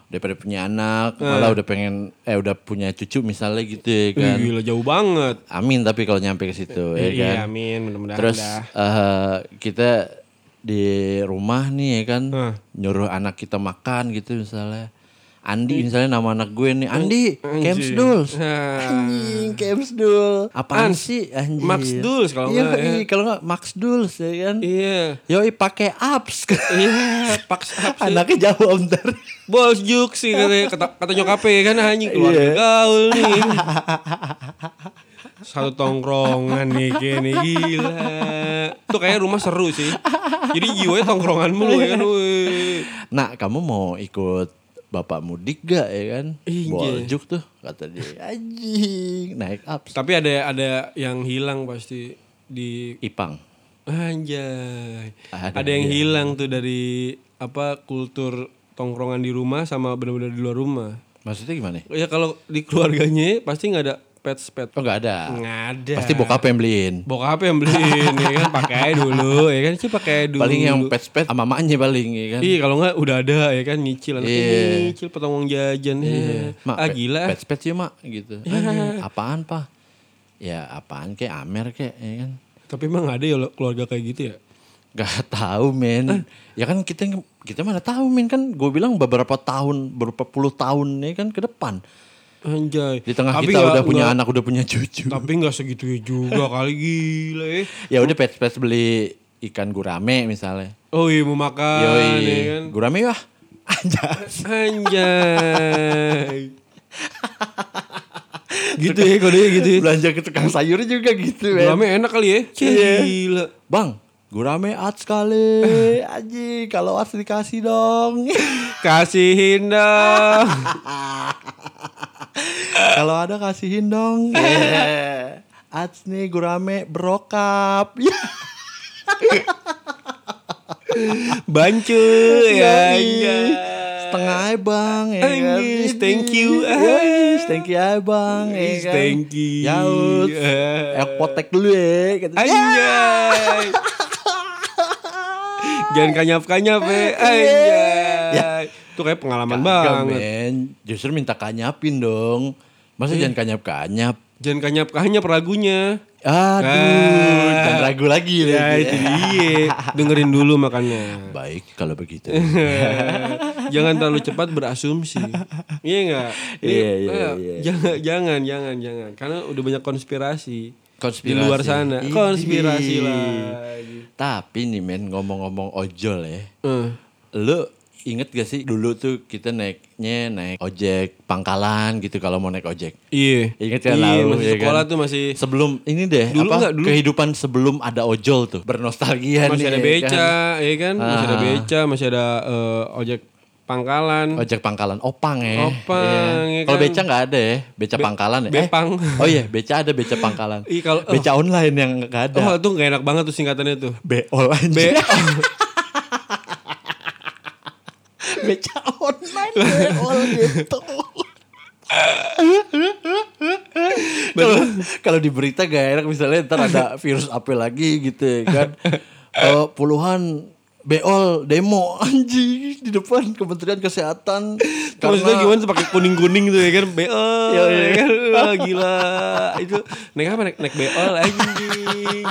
udah pada punya anak malah udah pengen eh udah punya cucu misalnya gitu ya Ih, kan gila jauh banget. amin tapi kalau nyampe ke situ ya Iya, kan amin mudah-mudahan terus dah. eh, kita di rumah nih ya kan Hah. nyuruh anak kita makan gitu misalnya Andi misalnya nama anak gue nih Andi Anjing. Camps Duls Nah. Anjing, Camps Dul. Apaan An- sih anjing? Max Duls kalau iya, nggak, ya. iya, kalau nggak Max Duls ya kan. Iya. Yoi pakai apps. Iya, paks ups. Anaknya jawab ntar. Bos juk sih kata, kata, kata nyokapnya kan anjing keluarga Iya. gaul nih. Satu tongkrongan nih nih gila. Tuh kayak rumah seru sih. Jadi jiwanya tongkrongan mulu ya kan. Nah, kamu mau ikut bapak mudik gak ya kan? Iya. Boljuk tuh kata dia. Anjing, naik apps. Tapi ada ada yang hilang pasti di Ipang. anjay. Ada, Ada, yang iya. hilang tuh dari apa kultur tongkrongan di rumah sama benar-benar di luar rumah. Maksudnya gimana? Ya kalau di keluarganya pasti nggak ada pets pet. Oh nggak ada. Nggak ada. Pasti bokap yang beliin. Bokap yang beliin ya kan pakai dulu ya kan sih pakai dulu. Paling yang pet-pet sama mamanya paling ya kan. Iya kalau nggak udah ada ya kan nyicil anaknya Iya. nyicil potong uang jajan ya. Mak, ah gila. Pet-pet sih mak gitu. Anjing, apaan pak? Ya apaan kayak Amer kayak ya kan. Tapi emang ada ya keluarga kayak gitu ya? Gak tahu men. Ya kan kita kita mana tahu men kan. Gue bilang beberapa tahun, beberapa puluh tahun ya kan ke depan. Anjay. Di tengah Tapi kita nggak- udah punya nggak- anak, udah punya cucu. Tapi nggak segitu juga kali gila ya. Ya udah pet-pet beli ikan gurame misalnya. Oh iya mau makan Yoi, ya kan. gurame wah. Anjas. Anjay. gitu ya kodenya gitu ya. Belanja ke tukang sayur juga gitu men. Gurame enak kali ya. Iya. Gila. Bang, gurame ats kali. Anjing, kalau ats dikasih dong. Kasihin dong. Kalau ada kasihin dong. Yeah. Ats nih gurame brokap. Ya. Bancu ya. Setengah bang ya kan? Thank you. Yoi, Thank you bang ya kan? thank you. Yaut Eh. Apotek dulu ya. Anjay. Jangan kanyap-kanyap ya. Anjay. Itu kayak pengalaman Kagak, banget. men. Justru minta kanyapin dong Masa jangan kanyap-kanyap Jangan kanyap-kanyap ragunya. Aduh Ah. Ragu lagi Ya lagi. itu dia. Dengerin dulu makanya. Baik kalau begitu. jangan terlalu cepat berasumsi. Iya enggak? Iya, iya, iya. Jangan jangan jangan jangan karena udah banyak konspirasi. Konspirasi. Di luar sana. Idih. Konspirasi lagi. Tapi nih men ngomong-ngomong ojol ya. Eh. Lu inget gak sih dulu tuh kita naiknya naik ojek pangkalan gitu kalau mau naik ojek. Iya. Ingat kan Iya, lalu, masih ya sekolah kan? tuh masih Sebelum ini deh Dulu apa nggak, dulu. kehidupan sebelum ada ojol tuh bernostalgia masih nih. ada ya beca, kan? ya kan? Masih ada Ah. beca, masih ada eh, ojek pangkalan. Ojek pangkalan opang ya. Opang, Iya. ya Kalau kan? beca nggak ada ya, beca pangkalan ya. Bepang. Eh, oh iya, beca ada beca pangkalan. Ih, kalau- oh. beca online yang nggak ada. Oh, itu gak enak banget tuh singkatannya tuh. Beol aja. Be beca online beol gitu. Kalau kalau di berita gak enak misalnya ntar ada virus apa lagi gitu ya kan. Eh, puluhan beol demo anjing di depan Kementerian Kesehatan. Maksudnya gimana pakai kuning-kuning tuh ya kan? Iya, iya. ya kan? Gila. Itu naik apa? Naik naik BO anjing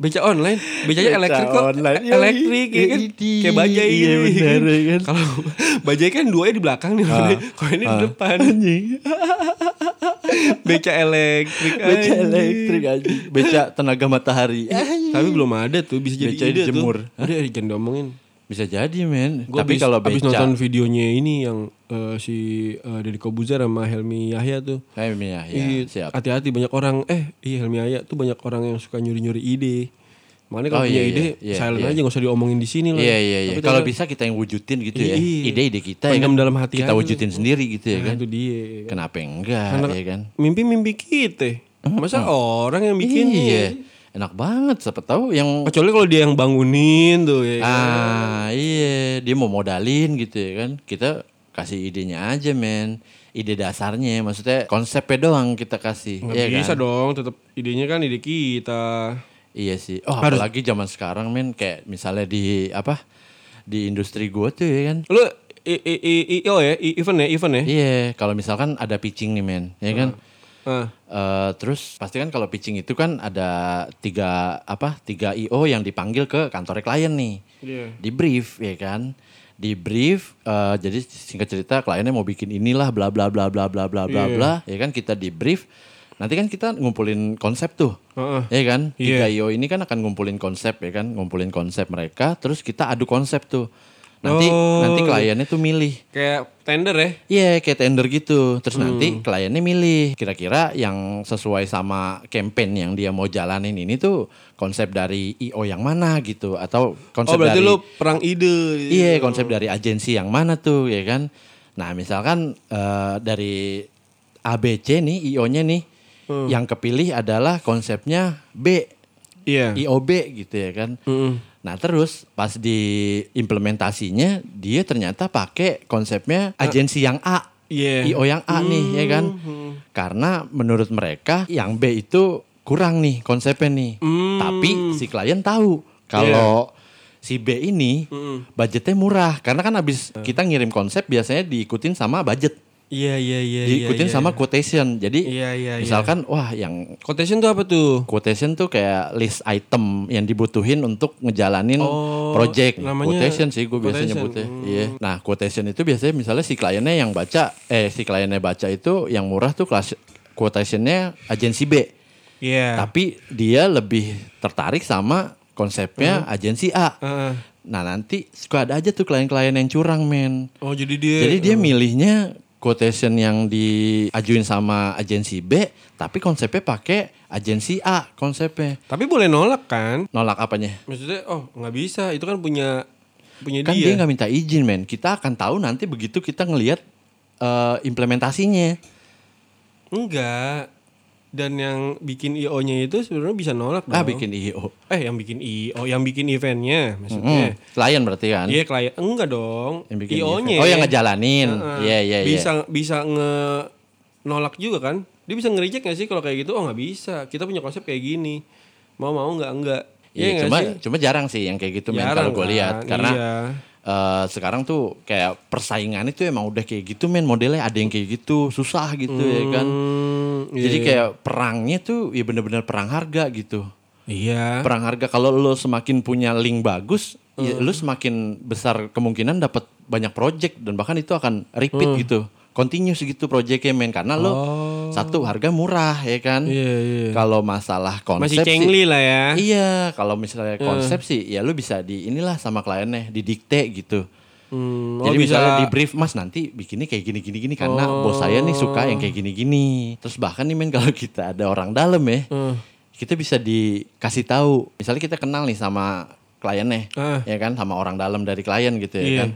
Beca online, becanya Beca elektrik kok. online. Elektrik ya kan. Kayak bajai iya, benar, ya kan. Kalau bajai kan duanya di belakang nih, kalau ini di depan. Beca elektrik. beca anjing. elektrik anjing. Beca tenaga matahari. Tapi belum ada tuh bisa jadi Beca ide dijemur. tuh. Udah jangan diomongin. Bisa jadi men. Gua Tapi abis- kalau abis beca nonton videonya ini yang eh, si eh, Deddy Kobuzer sama Helmi Yahya tuh. Kayak ya, ya, Iya, siap. hati-hati banyak orang eh iya Helmi Yahya tuh banyak orang yang suka nyuri-nyuri ide. Makanya kalau Oh, punya iya, ide iya, silent iya. aja nggak usah diomongin di sini lah. Iya iya iya. Tapi Kalau bisa kita yang wujudin gitu ya. Iya. Ide-ide kita ya kan dalam hati kita aja. wujudin sendiri gitu ya Nah, kan. itu dia. ya. Kenapa enggak Karena ya kan? Mimpi-mimpi kita. Masa orang yang bikin Iya. Enak banget siapa tahu yang Kecuali kalau dia yang bangunin tuh ya. kan. ah iya dia mau modalin gitu ya kan. Kita kasih idenya aja men. Ide dasarnya maksudnya konsepnya doang kita kasih. Nggak Iya bisa kan? dong, tetap idenya kan ide kita. Iya sih. Oh, Harus- apalagi zaman sekarang men kayak misalnya di apa? Di industri gua tuh ya kan. Lu i, i, i, i- oh ya, event ya, event ya. Iya, kalau misalkan ada pitching nih men, ya kan. Ah. Eh, terus pasti kan kalau pitching itu kan ada tiga apa tiga io yang dipanggil ke kantor klien nih Iya. di brief ya kan di brief eh, jadi singkat cerita kliennya mau bikin inilah bla bla bla bla bla bla bla Iya. bla ya kan kita di brief nanti kan kita ngumpulin konsep tuh Heeh. ya kan Iya. io ini kan akan ngumpulin konsep ya kan ngumpulin konsep mereka terus kita adu konsep tuh nanti Oh, nanti kliennya tuh milih Kayak tender ya. Iya kayak tender gitu Terus Hmm. nanti kliennya milih Kira-kira yang sesuai sama campaign yang dia mau jalanin ini tuh Konsep dari IO yang mana gitu Atau konsep Oh berarti dari lu perang ide. Iya konsep dari agensi yang mana tuh ya kan Nah misalkan eh, dari ABC nih IO-nya nih Hmm. Yang kepilih adalah konsepnya B Iya. IOB gitu ya kan Mm-mm. Nah terus pas di implementasinya dia ternyata pakai konsepnya agensi yang A, Iya. IO yang A nih ya kan. Hmm. Karena menurut mereka yang B itu kurang nih konsepnya nih. Hmm. Tapi si klien tahu kalau si B ini Hmm. budgetnya murah karena kan abis kita ngirim konsep biasanya diikutin sama budget, Iya iya iya. diikutin iya, sama iya. quotation. Jadi Iya, iya, iya. misalkan wah yang Quotation tuh apa tuh? Quotation tuh kayak list item yang dibutuhin untuk ngejalanin Oh, project. namanya quotation sih gue biasa quotation. nyebutnya. Hmm. Iya. Nah, quotation itu biasanya misalnya si kliennya yang baca eh si kliennya baca itu yang murah tuh kelas quotationnya agensi B. Iya. Tapi dia lebih tertarik sama konsepnya agensi A. Heeh. Nah, nanti suka ada aja tuh klien-klien yang curang, men. Oh jadi dia. Jadi dia milihnya quotation yang diajuin sama agensi B, tapi konsepnya pakai agensi A konsepnya. Tapi boleh nolak kan? Nolak apanya? Maksudnya oh nggak bisa itu kan punya punya Kan dia. dia nggak minta izin, men. Kita akan tahu nanti begitu kita ngelihat eh, implementasinya. Enggak. Dan yang bikin IO-nya itu sebenarnya bisa nolak dong. Ah, bikin IO. Eh yang bikin IO, yang bikin eventnya Hmm, maksudnya. klien berarti kan? Iya klien enggak dong. Yang bikin IO-nya. Oh, yang ngejalanin. Iya, iya, iya. Bisa bisa nge nolak juga kan? Dia bisa nge-reject gak sih kalau kayak gitu? Oh nggak bisa. Kita punya konsep kayak gini. Mau mau nggak enggak. Iya, nggak cuma sih? cuma jarang sih yang kayak gitu, men. Jarang Kalau gue kan, lihat, karena iya. Eh, sekarang tuh kayak persaingan itu emang udah kayak gitu, men. Modelnya ada yang kayak gitu, susah gitu ya kan. Hmm, iya, Jadi iya. kayak perangnya tuh ya bener-bener perang harga gitu. Iya. perang harga kalau lo semakin punya link bagus ya Hmm. lo semakin besar kemungkinan dapat banyak project dan bahkan itu akan repeat Hmm. gitu continuous gitu projectnya men karena lo satu harga murah ya kan Oh. Iya, iya. kalau masalah konsep Masih sih- cengli lah ya. iya kalau misalnya konsep sih ya lo bisa di inilah sama kliennya didikte gitu Hmm, oh, jadi bisa. misalnya di brief mas nanti bikinnya kayak gini gini gini karena bos saya nih suka yang kayak gini gini terus bahkan nih men kalau kita ada orang dalam ya Hmm. kita bisa dikasih tahu misalnya kita kenal nih sama kliennya Ah. ya kan sama orang dalam dari klien gitu ya Iya. kan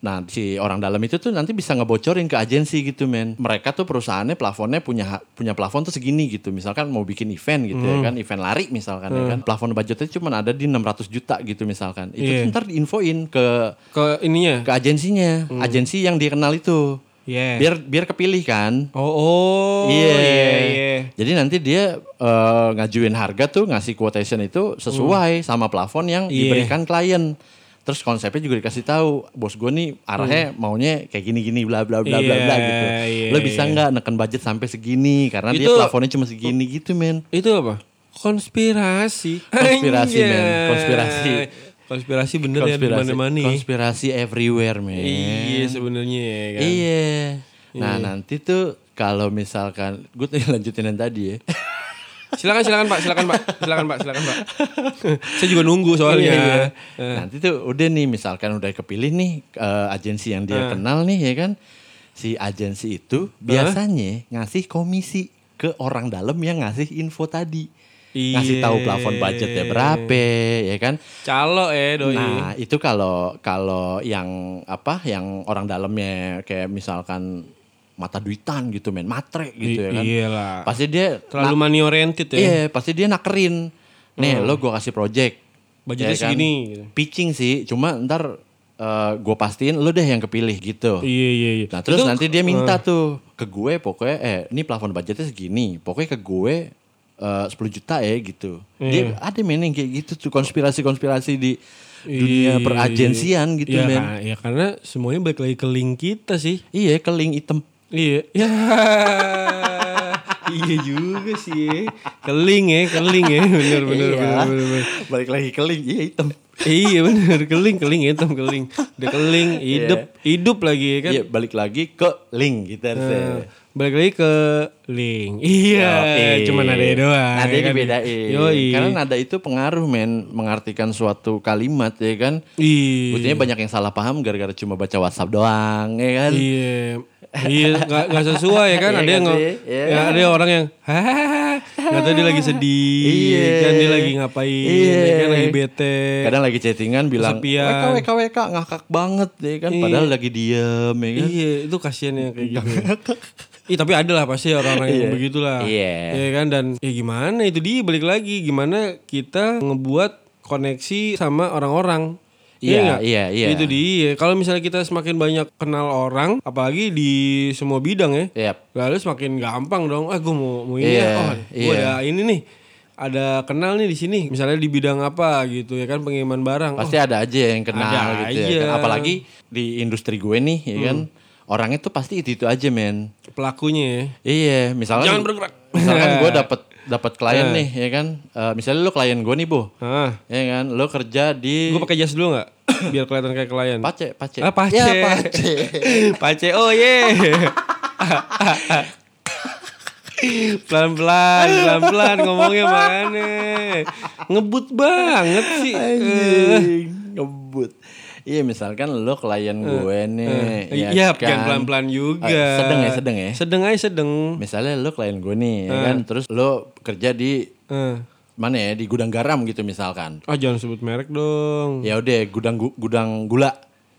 nah si orang dalam itu tuh nanti bisa ngebocorin ke agensi gitu men mereka tuh perusahaannya plafonnya punya punya plafon tuh segini gitu misalkan mau bikin event gitu Hmm. ya kan event lari misalkan ya kan plafon budgetnya cuma ada di 600 juta gitu misalkan itu Iya. tuh ntar diinfoin ke Ke ininya. ke agensinya, agensi yang dia kenal itu. Iya. Biar biar kepilih kan. Oh, oh. Iya. iya, iya. Jadi nanti dia eh, ngajuin harga tuh ngasih quotation itu sesuai sama plafon yang Hmm. Iya. diberikan klien. Terus konsepnya juga dikasih tahu, bos gue nih arahnya maunya kayak gini-gini bla bla bla bla bla Hmm. Iya, gitu. iya, Lo bisa iya. nggak neken budget sampai segini karena dia Itu- plafonnya cuma segini gitu men. Itu apa? Konspirasi. Konspirasi, men. Konspirasi. Konspirasi bener ya di mana-mana. konspirasi everywhere men. Iya sebenarnya ya kan. Iya. Nah nanti tuh kalau misalkan gue lanjutin yang tadi ya. Silakan silakan Pak, silakan Pak. Silakan Pak, silakan Pak. Saya juga nunggu soalnya. Iya, iya. Eh. Nanti tuh udah nih misalkan udah kepilih nih eh, agensi yang dia kenal nih ya kan. Si agensi itu biasanya ngasih komisi ke orang dalam yang ngasih info tadi. Ngasih tahu Iya. plafon budgetnya berapa ya kan. Calo eh doi. Nah, itu kalau kalau yang apa yang orang dalamnya kayak misalkan mata duitan gitu men, matre gitu ya kan. Iyalah. Pasti dia Terlalu money oriented ya. Iya, pasti dia nakerin. Nih, lo gue kasih project. Budgetnya Ya kan? segini, gitu. Pitching sih, cuma ntar gue pastiin lo deh yang kepilih gitu. Iya iya iya. Nah, terus Itu- nanti dia minta tuh ke gue pokoknya eh ini plafon budgetnya segini. Pokoknya ke gue eh 10 juta ya gitu. Dia Iya. ada men yang kayak gitu tuh konspirasi-konspirasi di dunia Iya, peragensian gitu Iya, men. kan, ya karena semuanya balik lagi ke link kita sih. Iya, keling hitam. Iya. Ya. iya juga sih. ya. Keling ya, keling ya. Bener bener Iya. bener bener. bener. Balik lagi keling, iya hitam. iya bener keling keling hitam keling. Udah keling hidup hidup lagi ya kan. Iya, balik lagi ke link gitu harusnya. Eh, balik lagi ke link. Iya, Yoi. cuman ada doang. Nada ya kan? dibedain. Yoi. Karena nada itu pengaruh men mengartikan suatu kalimat ya kan. Iya. Buktinya banyak yang salah paham gara-gara cuma baca WhatsApp doang ya kan. Iya, iya nggak nggak sesuai ya kan? Iya ada nggak yang nge- sih? Iya. ya, ada orang yang nggak tahu dia lagi sedih, Iya. kan dia lagi ngapain, Iya. ya kan lagi bete. Kadang lagi chattingan bilang Kesepian. WK WK WK ngakak banget ya kan. Padahal lagi diem ya kan. Iya, itu kasihan yang kayak gitu. Ih, tapi ada lah pasti orang-orang yang Iya. begitulah. Iya. Ya kan dan ya gimana itu dia balik lagi gimana kita ngebuat koneksi sama orang-orang. Iya, nggak? iya, iya. Itu dia. Kalau misalnya kita semakin banyak kenal orang, apalagi di semua bidang ya, Yap. lalu semakin gampang dong. Ah, gue mau mau ini Iya, ya. Oh, gue iya. ada ini nih. Ada kenal nih di sini. Misalnya di bidang apa gitu ya kan pengiriman barang. Pasti ada aja yang kenal Ada gitu ya aja. kan. Apalagi di industri gue nih ya kan. Orangnya tuh pasti itu-itu aja men. Oh, pelakunya ya. Iya, misalnya Jangan bergerak. Misalkan gue dapat dapat klien nih ya kan. Eh, misalnya lu klien gue nih, Bu. Ah, Ya kan, lo kerja di gue pakai jas dulu nggak? Biar kelihatan kayak klien. Pace, Pace. Ah, Pace. Ya, Pace. Pace, oh ye. Pelan-pelan, pelan-pelan ngomongnya mana. Ngebut banget sih. Anjing, ngebut. Iya, misalkan lo klien gue nih, Eh, ya Iya, kan. jangan pelan-pelan juga. Eh, sedeng ya, sedeng ya. Sedeng aja sedeng. Misalnya lo klien gue nih, ya kan, terus lo kerja di Eh. mana ya, di gudang garam gitu misalkan. Ah jangan sebut merek dong. Ya udah, gudang gu- gudang gula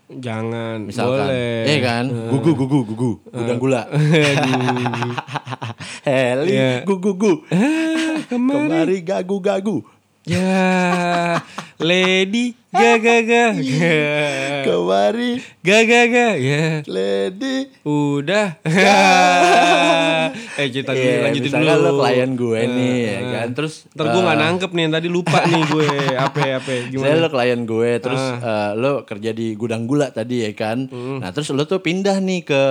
Jangan. misalkan. Boleh. Iya kan? Gugu gugu gugu, gudang gula. Heli, Iya. gugu gugu. Ke mana? Kemari gagu gagu. Ya, Lady Gaga Gaga. Kemari Gaga Gaga. Ya. lady. Udah. eh cerita dulu, Iya, lanjutin dulu. lo klien gue Eh, nih, ya eh. kan. Terus Ntar gue gak eh, nangkep nih tadi lupa nih gue. Apa apa gimana? lo klien gue, terus Ah. eh, lo kerja di gudang gula tadi ya kan. Hmm. Nah terus lo tuh pindah nih ke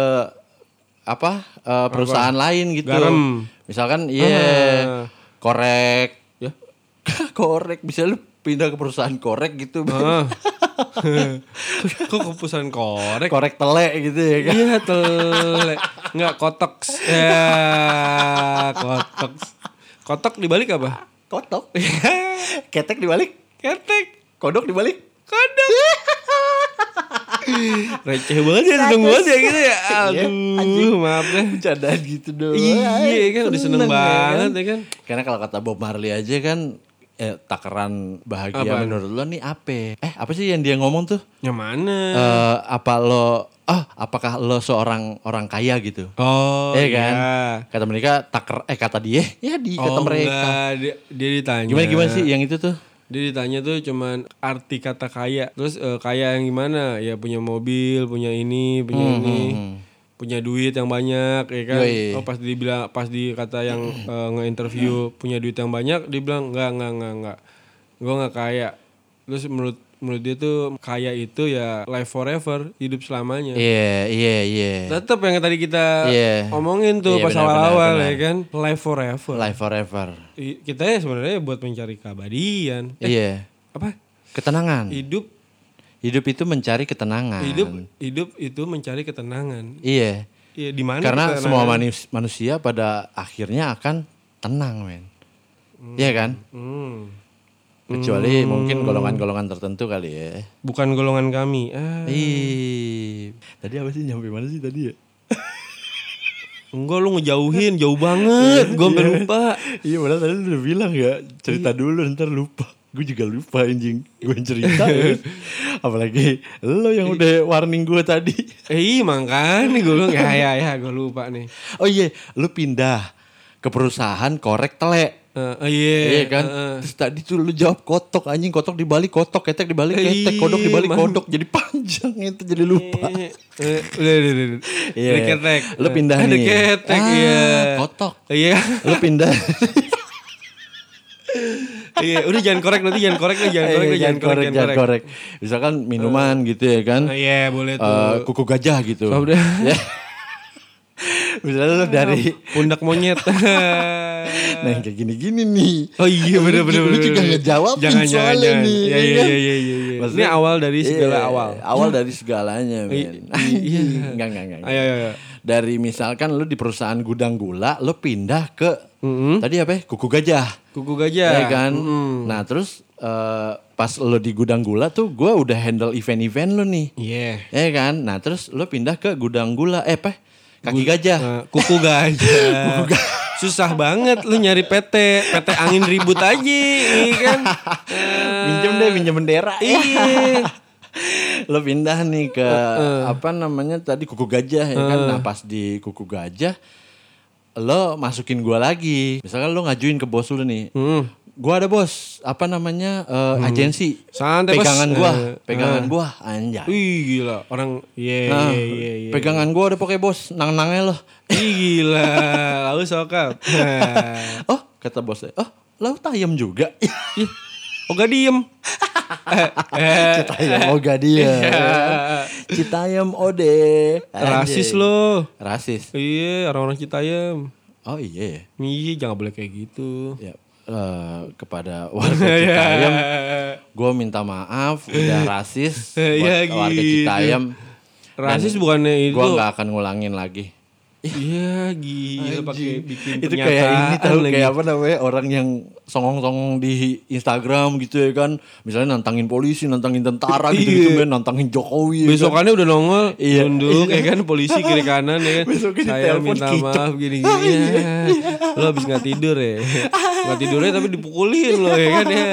apa eh, perusahaan lain gitu. Garam. Misalkan iya Ah. korek, Ya. korek bisa lu pindah ke perusahaan korek gitu Ah. Kok kepusan korek? korek telek gitu ya kan Iya tele. Enggak kotok. Ya, kotok. Kotok dibalik apa? kotok ketek dibalik Ketek. kodok dibalik Kodok. Receh banget ya, seneng banget ya gitu ya. Iya. Aduh, maaf deh. bercandaan gitu doang Iya kan udah seneng ya banget ya kan. karena kalau kata Bob Marley aja kan eh, takaran bahagia Apaan? menurut lo nih apa eh apa sih yang dia ngomong tuh Yang mana? Eh, apa lo ah apakah lo seorang orang kaya gitu oh, Iya kan? iya. Kata mereka taker eh kata dia ya di kata Oh, mereka. enggak. Dia, dia ditanya. Gimana gimana sih yang itu tuh? Dia ditanya tuh cuman arti kata kaya. Terus eh, kaya yang gimana? Ya punya mobil, punya ini, punya ini. Punya duit yang banyak ya kan. Yoi. Oh pas dibilang pas di kata yang eh, nge-interview punya duit yang banyak, dia bilang enggak enggak enggak enggak. Gua enggak kaya. Terus menurut menurut dia tuh kaya itu ya life forever, hidup selamanya. Iya iya iya. Tetap yang tadi kita Iya. omongin tuh Iya, pas awal-awal ya kan, life forever. Life forever. Kita ya sebenarnya buat mencari keabadian. Eh, Iya. apa? Ketenangan. Hidup Hidup itu mencari ketenangan. hidup hidup itu mencari ketenangan. Iya. Iya di mana? Karena ketenangan? semua manus- manusia pada akhirnya akan tenang, men. Iya kan? Hmm. Kecuali mungkin golongan-golongan tertentu kali ya. Bukan golongan kami. Ah, Ih. Tadi apa sih nyampe mana sih tadi ya? enggak lu ngejauhin jauh banget. Gue sampai lupa. Iya padahal tadi udah bilang ya cerita dulu ntar lupa. Gue juga lupa anjing. Gue cerita. Apalagi lo yang udah warning gue tadi. Eh makanya gue bilang ya ya ya gue lupa nih. Oh iya, lu pindah ke perusahaan korek telek. Eh, eh, iya. Iya kan? eh, eh. Terus tadi tuh lu jawab kotok anjing, kotok dibalik kotok, ketek dibalik ketek, kodok dibalik kodok. Jadi panjang itu jadi lupa. Udah udah udah. Iya. Ketek. Lu pindah nih. ketek Ah, iya. kotok. Iya. Lu pindah. Iya, udah jangan korek nanti jangan korek lah, jangan korek, Iya, lah, jangan korek, jangan korek. korek. Misalkan minuman gitu ya kan. Oh, Iya, boleh tuh. Eh, kuku gajah gitu. Oh, udah. Ya. Misalnya dari pundak monyet. Nah yang kayak gini-gini nih. Oh iya Lu- bener bener Lu bener, juga bener. ngejawab jangan jangan soalnya jangan. nih. Iya ya iya kan? iya iya iya. Ini Maksudnya- awal dari segala Iya, awal. Awal dari segalanya, men. Iya. Enggak, enggak, enggak. Ayo ayo ayo. Dari misalkan lu di perusahaan gudang gula, lu pindah ke tadi apa ya? Kuku gajah. Kuku gajah. Ya kan? Nah, terus eh, pas lu di gudang gula tuh gua udah handle event-event lu nih. Iya. Ya kan? Nah, terus lu pindah ke gudang gula. Eh, apa? Kaki gajah. Eh, kuku gajah. Susah banget lu nyari PT, PT angin ribut aja, iya kan? Eh, Minjem deh, minjem bendera. Iya. lo pindah nih ke apa namanya tadi kuku gajah ya kan? Nah pas di kuku gajah lo masukin gua lagi. Misalkan lo ngajuin ke bos lu nih. Hmm. gua ada bos apa namanya eh, agensi. Santai, Bos. pegangan gua Eh, pegangan gua anjay. Wih gila, orang iya Nah, iya iya iya. pegangan gua udah pokoknya bos nang nangnya lo. Ih gila, lalu sokap. oh kata bosnya oh lo tayem juga Ih, Oh gak diem. Citayam oga dia Citayam ode Rasis lo. rasis Iya, orang-orang Citayam. oh iya ya Iya, jangan boleh kayak gitu. Ya, eh, kepada warga Citayam, gue minta maaf udah rasis buat Ya, warga gitu. Citayam. Rasis bukannya itu. Gue nggak akan ngulangin lagi. Iya, gila pakai bikin itu kayak ini tahu kayak apa namanya orang yang songong-songong di Instagram gitu ya kan, misalnya nantangin polisi, nantangin tentara gitu gitu Iya. men, nantangin Jokowi. ya kan. Besokannya udah nongol, Iya. nunduk ya kan polisi kiri kanan ya kan. Besoknya Saya minta maaf gini gini. Lo habis nggak tidur ya? Nggak tidurnya tapi dipukulin lo ya kan ya.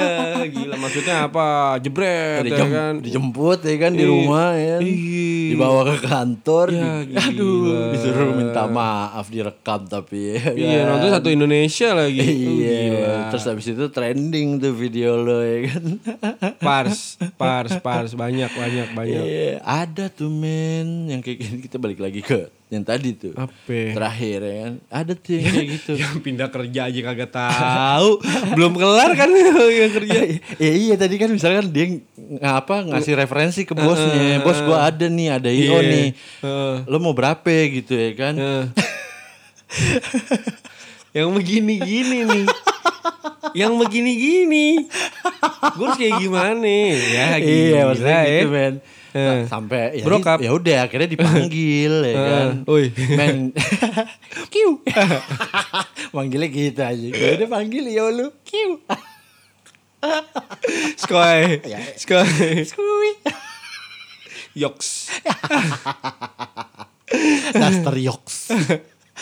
Gila maksudnya apa? Jebret ya Dijem- kan. dijemput ya kan di Iya. rumah ya kan. Iya. dibawa ke kantor Ya, di- aduh disuruh minta maaf direkam tapi ya Iya kan. nonton satu Indonesia lagi. Iya, gila. terus habis itu trending tuh video lo ya kan. Pars, pars, pars banyak banyak banyak. Iya, ada tuh men yang kayak gini kita balik lagi ke yang tadi tuh. Apa? Terakhir ya kan. Ada tuh yang kayak gitu. Yang pindah kerja aja kagak tahu. Belum kelar kan yang kerja. ya iya tadi kan misalkan dia ngapa ngasih referensi ke bosnya. Bos gua ada nih, ada IO Iya. nih. Heeh. Lo mau berapa gitu ya kan. Eh. yang begini-gini nih. Yang begini-gini. Gue harus kayak gimana? Ya gila iya maksudnya ya. gitu men Eh. sampai ya, Bro, di- Kap. ya udah akhirnya dipanggil ya kan Eh, oi. men kiu manggilnya gitu aja ya udah panggil ya lu kiu Skoy. Ya. Skoy. Skui. Yoks. Daster Yoks.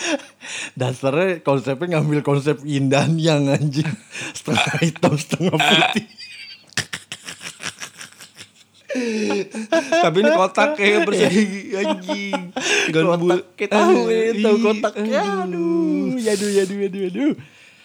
Dasternya konsepnya ngambil konsep Indan yang anjing. Setengah hitam, setengah putih. Tapi ini kotak kayak bersih anjing. Kotak kita tahu itu kotaknya. Aduh, aduh, aduh, aduh, aduh.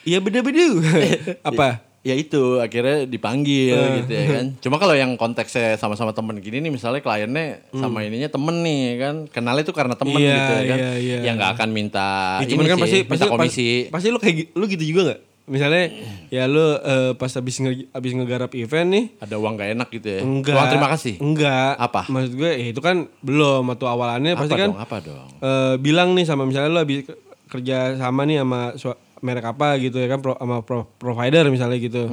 Iya beda-beda. Apa? Ya itu akhirnya dipanggil Eh. gitu ya kan. Cuma kalau yang konteksnya sama-sama temen gini nih misalnya kliennya sama ininya temen nih kan. Kenalnya tuh karena temen Hmm. Iya, gitu ya kan. iya, iya. Yang nggak akan minta Ya, ini cuman kan sih, pasti minta pasti komisi. Pasti, pasti lu kayak lu gitu juga nggak? Misalnya ya lu eh, pas habis nge, habis ngegarap event nih Ada uang gak enak gitu ya. enggak Uang terima kasih. enggak Apa? maksud gue ya itu kan belum atau awalannya Apa pasti kan dong? Apa dong? eh, bilang nih sama misalnya lu habis ke- kerja sama nih sama merek apa gitu ya kan pro, sama pro- provider misalnya gitu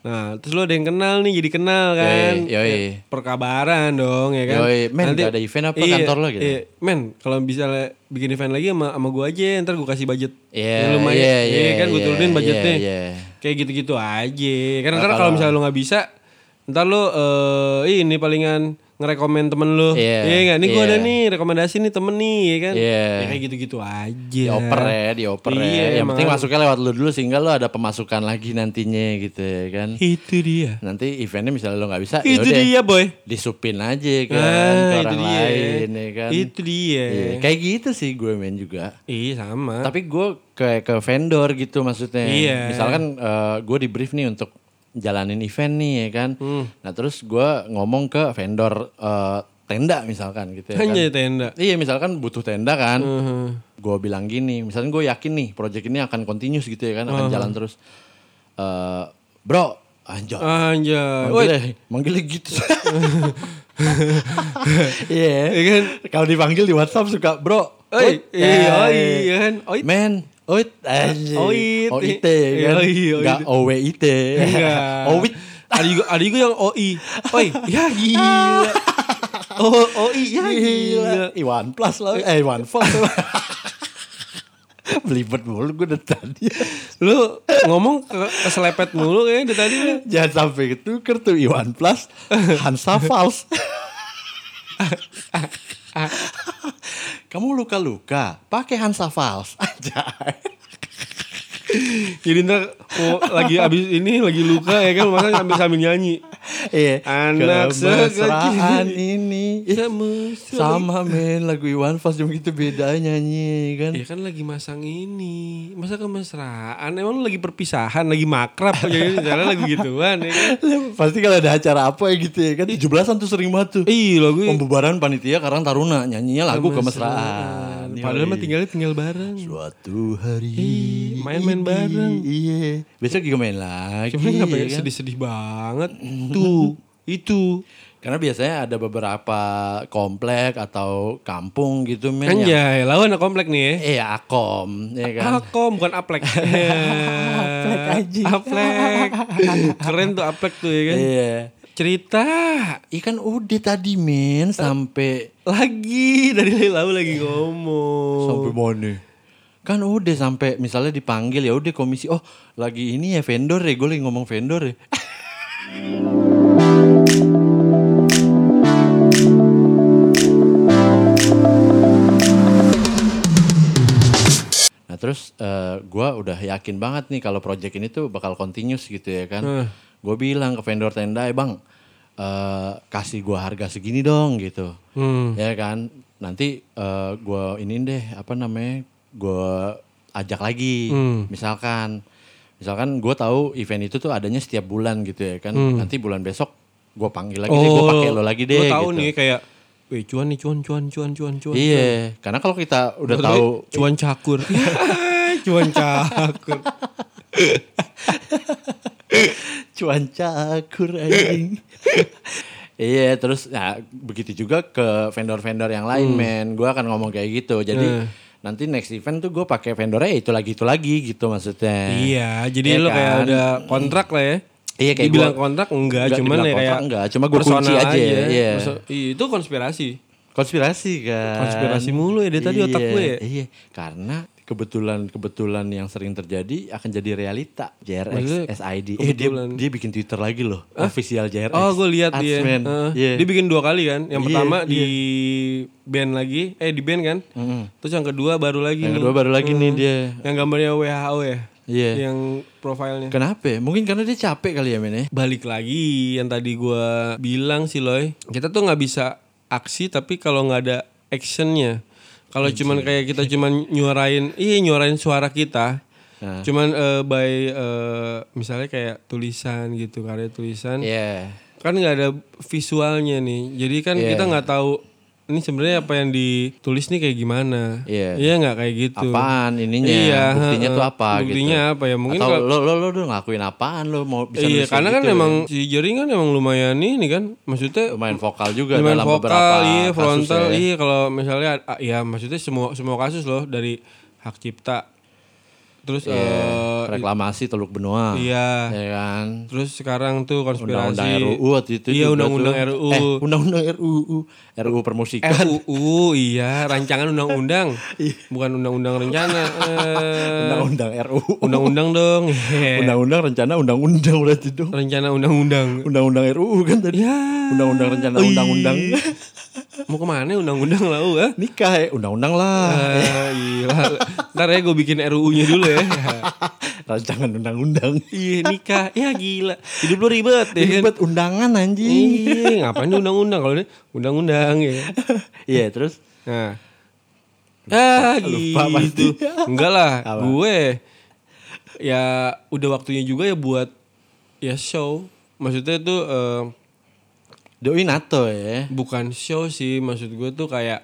nah terus lu ada yang kenal nih jadi kenal kan Hmm. Yoi, yoi. Ya, perkabaran dong ya kan Yoi. Men, nggak ada event apa kantor lo gitu? iya. men kalau bisa bikin event lagi sama sama gue aja ntar gue kasih budget Iya, yang lumayan iya, iya, iya, kan gue iya, turunin budgetnya iya, iya. kayak gitu-gitu aja karena Nah, ntar kalau misalnya lu nggak bisa ntar lu eh ini palingan ngerekomen temen lu Iya, iya nggak nih gue iya. ada nih rekomendasi nih temen nih ya kan Iya. Ya, kayak gitu-gitu aja Dioper ya, dioper Iya, ya. Yang emang penting masuknya lewat lu dulu sehingga lu ada pemasukan lagi nantinya gitu ya kan. itu dia Nanti eventnya misalnya lu nggak bisa, itu yaudah, dia boy disupin aja kan Ah, ke itu orang dia. lain ya kan. itu dia Iya, kayak gitu sih gue main juga. iya sama Tapi gue ke ke vendor gitu maksudnya. Iya. Misalkan eh, gue di brief nih untuk jalanin event nih ya kan. Hmm. Nah terus gue ngomong ke vendor eh, tenda misalkan gitu ya kan. hanya tenda Iya misalkan butuh tenda kan. Mhm. Gue bilang gini, misalnya gue yakin nih project ini akan continuous gitu ya kan, akan jalan terus. Eh bro, anjay. Anjay. Manggilnya, manggilnya gitu. Iya. Iya kan? Kalau dipanggil di WhatsApp suka, bro. Oi, iya, eh, oi, iya kan? Oit. Men, oit, anjay. Oit. OIT kan. Iya, iya, Enggak oit. OWIT. Enggak. Owit. Ada juga, ada juga yang OI. Oi, ya gila. Oh, OI, ya gila. Iwan Plus lah. Eh, Iwan Plus. Belibet mulu gue dari tadi. Lu ngomong ke, keselepet mulu kayaknya dari tadi. Jangan sampai ketuker tuh Iwan Plus. Hansa Fals. Kamu luka-luka, pakai Hansa Fals. Anjay. Jadi ntar mau lagi abis ini lagi luka ya kan masa sambil sambil nyanyi. Iya. Anak Kemesraan ini. Kamu Sama men lagu Iwan Fals cuma gitu beda nyanyi kan. Ya kan lagi masang ini Masa kemesraan Emang lu lagi perpisahan Lagi makrab Jadi jalan lagi gituan ya kan Pasti kalau ada acara apa ya gitu ya kan 17-an tuh sering banget tuh. Iya lagu Pembubaran panitia Karang Taruna nyanyinya lagu kemesraan. Padahal mah tinggalnya tinggal bareng. Suatu hari main-main bareng. Iya. Besok juga main lagi Cuman kenapa ya? ya kan? sedih-sedih banget. Tuh Itu. Karena biasanya ada beberapa komplek Atau kampung gitu men yang- Anjay Lawan anak komplek nih ya? Iya akom ya kan? Akom bukan aplek. Aplek aja. Aplek. Keren tuh aplek tuh ya kan? Iya Cerita. Ikan udah tadi men. Sampai Lagi. Dari lalu lagi ngomong. Sampai mana? Kan udah sampai misalnya dipanggil ya udah komisi. Oh lagi ini ya vendor ya. Gue lagi ngomong vendor ya. Nah terus eh, gua udah yakin banget nih kalau project ini tuh bakal continuous gitu ya kan. Hmm. Gue bilang ke vendor tenda, eh bang eh, kasih gua harga segini dong gitu. Hmm. Ya kan. Nanti eh, gua ini deh apa namanya gua ajak lagi. Hmm. Misalkan, misalkan gue tahu event itu tuh adanya setiap bulan gitu ya kan. Nanti bulan besok gua panggil lagi deh, gue pakai lo lagi deh. Oh, tahu gitu. nih kayak Wih cuan nih cuan cuan cuan cuan cuan. Iya, karena kalau kita udah Lo tahu cuan cakur. cuan cakur. cuan cakur anjing. Iya, terus nah begitu juga ke vendor-vendor yang lain, men. Gue akan ngomong kayak gitu. Jadi Hmm. nanti next event tuh gue pakai vendornya ya itu lagi itu lagi gitu maksudnya. Iya, jadi Iya lu kayak kan? ada kontrak lah ya. Iya, kayak Dibilang gua- kontrak enggak, Enggak, cuman ya kayak enggak, cuma gua kunci personal aja, iya. Iya, itu konspirasi. Konspirasi kan. Konspirasi mulu ya, dari tadi otak Iya, gue ya. Iya, karena kebetulan-kebetulan yang sering terjadi akan jadi realita. JRX Maksudnya SID. Eh dia dia bikin Twitter lagi loh. Official JRX. Oh, gue lihat dia. Heeh. Iya. Dia bikin dua kali kan. Yang Iya, pertama iya. di band lagi, eh di band kan. Terus yang kedua baru lagi. Yang nih. kedua baru lagi nih dia. Yang gambarnya WHO ya. Iya. Yang profilnya. Kenapa? ya? Mungkin karena dia capek kali ya men ya. Balik lagi yang tadi gua bilang sih Loy. Kita tuh nggak bisa aksi tapi kalau nggak ada actionnya. Kalau cuman kayak kita cuman nyuarain, iya nyuarain suara kita. Nah. Cuman eh, by eh, misalnya kayak tulisan gitu, karya tulisan. Iya. kan nggak ada visualnya nih jadi kan Iya. kita nggak tahu ini sebenarnya apa yang ditulis nih kayak gimana Iya. iya nggak kayak gitu Apaan ininya? Iya, Buktinya heeh. tuh apa Buktinya gitu. apa ya? Mungkin Atau kalau- lo, lo, lo udah ngelakuin apaan lo mau bisa iya karena kan gitu, emang ya? si Jering kan emang lumayan ini kan maksudnya lumayan vokal juga lumayan dalam vokal beberapa iya kasus frontal ya. iya kalau misalnya ya maksudnya semua semua kasus loh dari hak cipta terus Iya, eh, reklamasi Teluk Benua. iya Ya kan? terus sekarang tuh konspirasi Undang-undang RUU waktu itu iya undang-undang. RUU Eh, undang-undang RUU. RUU permusikan. RUU iya rancangan undang-undang Iya. bukan undang-undang rencana Eh, Undang-undang RUU. undang-undang dong Hehe. Undang-undang rencana undang-undang berarti dong. rencana undang-undang Undang-undang RUU kan tadi. ya Undang-undang rencana undang-undang. mau ke mana undang-undang lah ah Nikah ya, undang-undang lah. Ah, gila ntar ya gue bikin RUU-nya dulu ya Rancangan undang-undang. iya nikah ya gila hidup lu ribet ya kan Ribet undangan anjing. iya ngapain undang-undang kalau ini undang-undang ya Iya, terus Nah. Ah lupa gitu. Enggak lah, Apa? gue ya udah waktunya juga ya buat ya show. Maksudnya tuh eh, Doi NATO ya. bukan show sih, maksud gue tuh kayak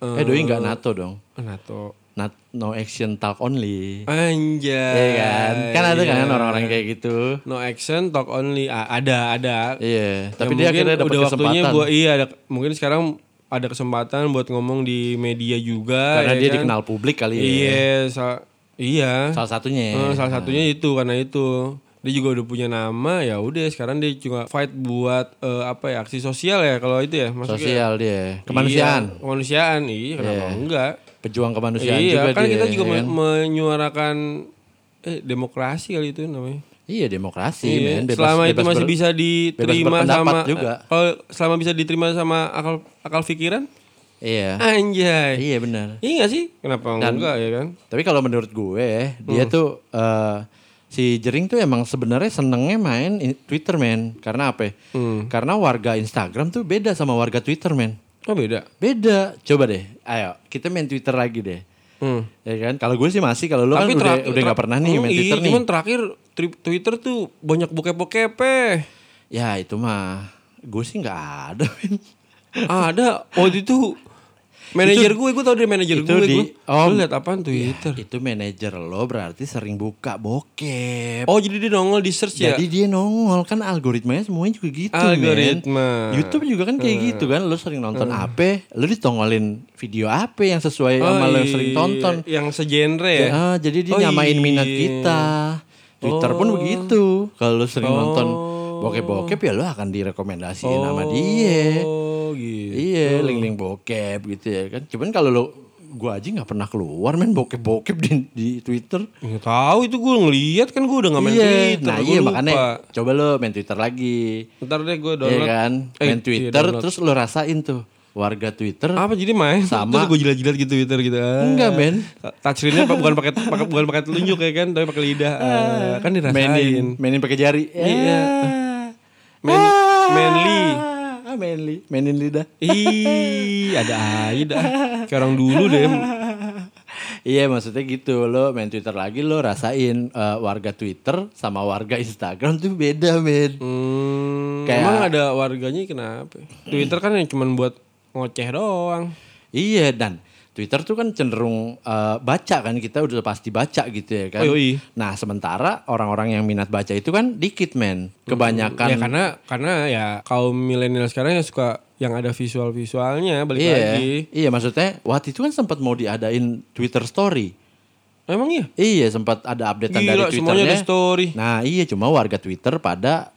Eh Doi nggak NATO dong. NATO. Not, no action talk only. Anjay. Iya kan? Kan ada Iya. kan orang-orang kayak gitu. No action, talk only. Ada, ada. Iya, tapi Ya, dia akhirnya dapat udah waktunya kesempatan. buat iya ada mungkin sekarang ada kesempatan buat ngomong di media juga karena ya dia kan? dikenal publik kali ya. Iya, iya. Salah satunya. Eh, salah satunya itu karena itu dia juga udah punya nama ya udah sekarang dia cuma fight buat eh, apa ya aksi sosial ya kalau itu ya maksudnya Sosial dia. Kemanusiaan. iya, kemanusiaan iya kenapa enggak Pejuang kemanusiaan iya juga kan dia. kita juga ya kan? menyuarakan eh demokrasi kali itu namanya Iya, demokrasi, Iya, men. Bebas- selama itu masih ber- bisa diterima sama juga. kalau selama bisa diterima sama akal akal pikiran Iya. anjay Iya, benar. iya gak sih kenapa enggak ya kan Tapi kalau menurut gue, dia Hmm. tuh eh, si Jering tuh emang sebenarnya senengnya main in- Twitter, men. Karena apa? ya? Hmm. Karena warga Instagram tuh beda sama warga Twitter, men. Oh beda Beda. Coba deh. Ayo, kita main Twitter lagi deh. hmm. Ya kan? Kalau gue sih masih, kalau lu kan udah udah terak- pernah nih Hmm, main iya, Twitter nih. Cuman terakhir Twitter tuh banyak bokep-bokep Ya itu mah gue sih nggak ada. ada. Oh itu manajer gue, gue tau dari manajer gue. di- gue. Lu liat apaan Twitter? itu manajer lo berarti sering buka bokep. Oh jadi dia nongol di search ya? Jadi dia nongol kan algoritmanya semuanya juga gitu. men. Algoritma. YouTube juga kan kayak gitu kan. Lo sering nonton apa, lo ditongolin video apa yang sesuai Oh, sama lo yang sering iya. tonton. Yang segenre ya? Ah, jadi dia Oh, nyamain minat iya. kita. Twitter pun Oh. begitu. Kalau lo sering nonton Oh. Bokep-bokep ya lo akan direkomendasiin sama dia. Oh gitu. Iya, link-link bokep gitu ya kan. Cuman kalau lo gua aja nggak pernah keluar main bokep-bokep di, di Twitter. Nggak tahu itu gue ngeliat kan gue udah gak main iya, Twitter. nah iya lupa. makanya coba lo main Twitter lagi. Ntar deh gue Iya download. kan? Eh, Main iya, Twitter download. terus lo rasain tuh warga Twitter. apa jadi main Sama- terus gue jilat-jilat gitu Twitter gitu ah. Enggak, men. touchscreennya bukan pakai bukan pakai telunjuk ya kan tapi pakai lidah Ah, kan dirasain Mainin, mainin pakai jari. Iya. Ah. Man, manly. Ah, manly, mainin lidah. ih ada aja dah. Kayak orang dulu deh. Iya maksudnya gitu lo main Twitter lagi lo rasain eh, warga Twitter sama warga Instagram tuh beda men. hmm, Kayak- emang ada warganya kenapa? Twitter kan yang cuman buat ngoceh doang. Iya dan Twitter tuh kan cenderung eh, baca kan kita udah pasti baca gitu ya kan. Oh, yoi. Nah sementara orang-orang yang minat baca itu kan dikit men. Kebanyakan ya karena karena ya kaum milenial sekarang yang suka yang ada visual-visualnya balik iya. lagi. Iya, maksudnya waktu itu kan sempat mau diadain Twitter story. Emang iya? Iya, sempat ada updatean dari Gila, semuanya Twitternya. ada story. Nah, iya cuma warga Twitter pada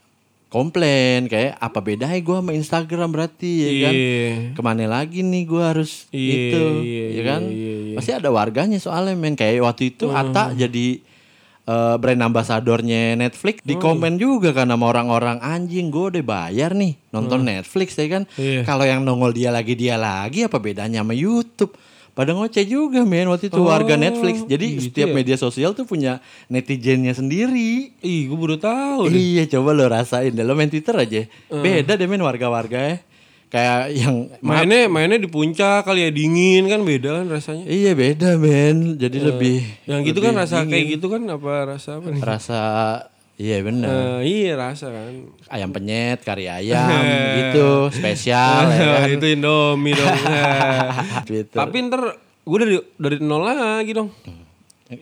komplain kayak apa bedanya gue sama Instagram berarti ya kan? Iya. Ke mana lagi nih gue harus Iya, itu, iya, ya kan? iya, iya, iya. Pasti ada warganya soalnya men kayak waktu itu Ata jadi eh, brand ambasadornya Netflix di komen juga kan sama orang-orang anjing gue udah bayar nih nonton Netflix ya kan? Iya. Kalau yang nongol dia lagi dia lagi apa bedanya sama YouTube? Pada ngoceh juga men waktu itu warga Netflix. Jadi gitu setiap ya? media sosial tuh punya netizennya sendiri. Ih, gue baru tahu deh. Iya coba lo rasain deh lo main Twitter aja. Beda deh main warga-warga ya. Kayak yang Mainnya mainnya di puncak kali ya dingin kan beda kan rasanya. Iya beda men. Jadi lebih Yang gitu lebih kan rasa dingin. kayak gitu kan apa rasa apa nih? Rasa iya bener. Eh, iya rasa kan. Ayam penyet, kari ayam gitu, spesial ya kan. itu Indomie dong. Twitter. Tapi ntar gue dari dari nol lagi dong.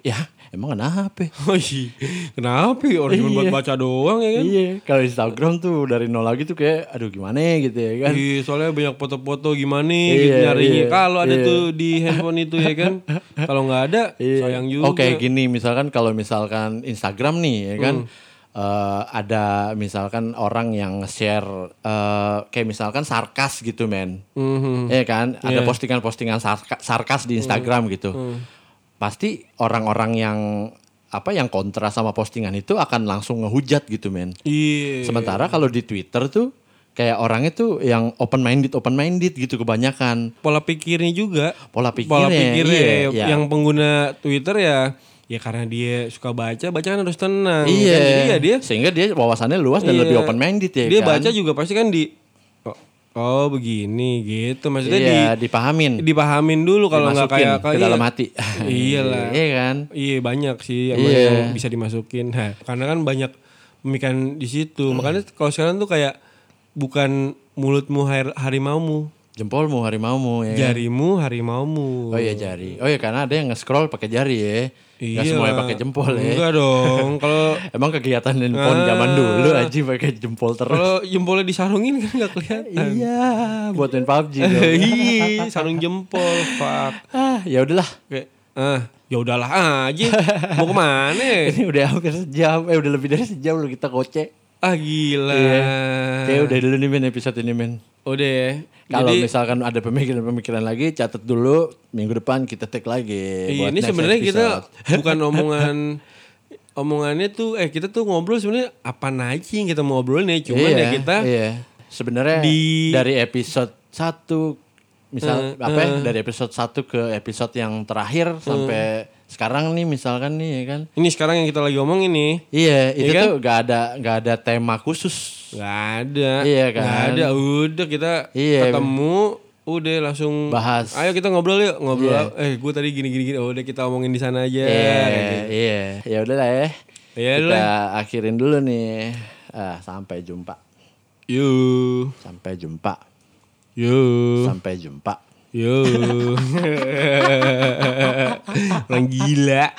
Ya emang kenapa? Oh iya. Kenapa ya? Orang cuma buat Iya. baca doang ya kan? Iya, kalau Instagram tuh dari nol lagi tuh kayak aduh gimana ya gitu ya kan. Iya, soalnya banyak foto-foto gimana Iya, gitu nyarinya. iya, Kalau ada iya. tuh di handphone itu ya kan. Kalau nggak ada, Iya. sayang juga. Oke gini misalkan kalau misalkan Instagram nih ya kan Hmm. eh, ada misalkan orang yang share eh, kayak misalkan sarkas gitu men, Mhm. ya kan ada postingan-postingan sarka- sarkas di Instagram Hmm. gitu, pasti orang-orang yang apa yang kontra sama postingan itu akan langsung ngehujat gitu men. Iya. Sementara kalau di Twitter tuh kayak orangnya tuh yang open minded open minded gitu kebanyakan pola pikirnya juga. pola pikirnya, Pola pikirnya iya, iya. yang pengguna Twitter ya ya karena dia suka baca, baca kan harus tenang. Iya. Kan? Jadi ya dia sehingga dia wawasannya luas dan Iya. lebih open minded ya dia kan. baca juga pasti kan di oh, begini gitu maksudnya iya, di dipahamin. dipahamin dulu kalau nggak kayak ke dalam hati. Iyalah. iya kan? Iya banyak sih emang Iya. yang bisa dimasukin. Nah, karena kan banyak pemikiran di situ. Makanya kalau sekarang tuh kayak bukan mulutmu har- harimaumu, Jempolmu harimaumu ya. kan? jarimu harimaumu. Oh iya jari. Oh iya karena ada yang nge-scroll pakai jari ya. Gak Iya. semuanya pakai jempol ya. Enggak dong. Kalau Emang kegiatan handphone Ah. zaman dulu aja pakai jempol terus. kalau jempolnya disarungin kan nggak kelihatan. Iya, buat main PUBG dong. Iya, sarung jempol, fuck. ah, ya udahlah. Kayak, ah, ya udahlah aja. Mau ke mana? Ini udah hampir sejam, eh udah lebih dari sejam lu kita kocek. Ah gila. Iya. Kayak udah dulu nih men episode ini men. Udah ya. Kalau misalkan ada pemikiran-pemikiran lagi, catat dulu minggu depan kita take lagi. Iya, buat ini sebenarnya kita bukan omongan omongannya tuh eh kita tuh ngobrol sebenarnya apa aja yang kita mau ngobrol nih cuman ya kita iya. sebenarnya di- dari episode 1 misal Eh, apa ya, dari episode 1 ke episode yang terakhir sampai sekarang nih misalkan nih ya kan. ini sekarang yang kita lagi omongin nih Iya, itu kan? tuh gak ada gak ada tema khusus. nggak ada Iya kan? nggak ada udah kita Iya. ketemu udah langsung Bahas. ayo kita ngobrol yuk ngobrol Iya. eh gue tadi gini gini gini oh, udah kita omongin di sana aja Iya, Gitu. iya. Ya udah lah ya. Iya kita lah. akhirin dulu nih. Ah, sampai jumpa. yuk Sampai jumpa. yuk Sampai jumpa. Yuk orang gila